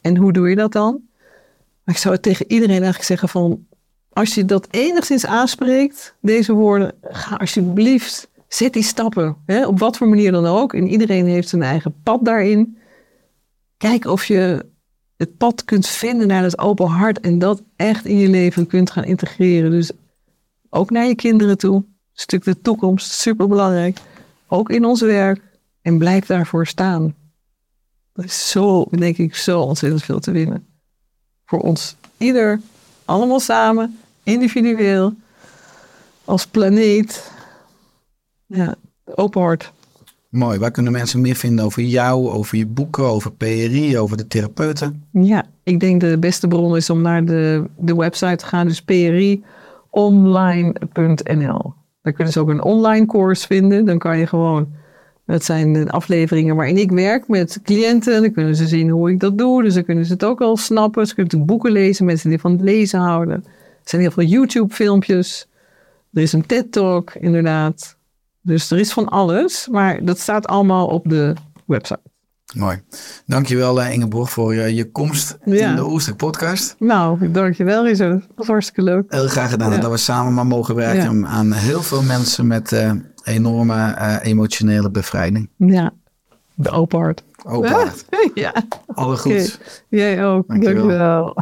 en hoe doe je dat dan? Maar ik zou tegen iedereen eigenlijk zeggen van als je dat enigszins aanspreekt, deze woorden, ga alsjeblieft, zet die stappen. Hè, op wat voor manier dan ook. En iedereen heeft zijn eigen pad daarin. Kijk of je het pad kunt vinden naar het open hart en dat echt in je leven kunt gaan integreren. Dus ook naar je kinderen toe. Een stuk de toekomst, superbelangrijk. Ook in ons werk. En blijf daarvoor staan. Er is zo, denk ik, zo ontzettend veel te winnen. Voor ons ieder, allemaal samen, individueel, als planeet. Ja, open hart. Mooi. Waar kunnen mensen meer vinden over jou, over je boeken, over PRI, over de therapeuten? Ja, ik denk de beste bron is om naar de, de website te gaan, dus prionline.nl. Daar kunnen ze ook een online course vinden. Dan kan je gewoon, dat zijn afleveringen waarin ik werk met cliënten. Dan kunnen ze zien hoe ik dat doe. Dus dan kunnen ze het ook al snappen. Ze kunnen boeken lezen, mensen die van het lezen houden. Er zijn heel veel YouTube-filmpjes. Er is een TED-talk, inderdaad. Dus er is van alles, maar dat staat allemaal op de website. Mooi. Dankjewel eh, Ingeborg voor eh, je komst Ja. in de Oester podcast. Nou, dankjewel Rizzo. Dat was hartstikke leuk. Heel graag gedaan Ja. dat we samen maar mogen werken aan heel veel mensen met eh, enorme emotionele bevrijding. Ja, de open hart. Open hart. Ja, Alle goed. Jij ook. Dankjewel. Dankjewel.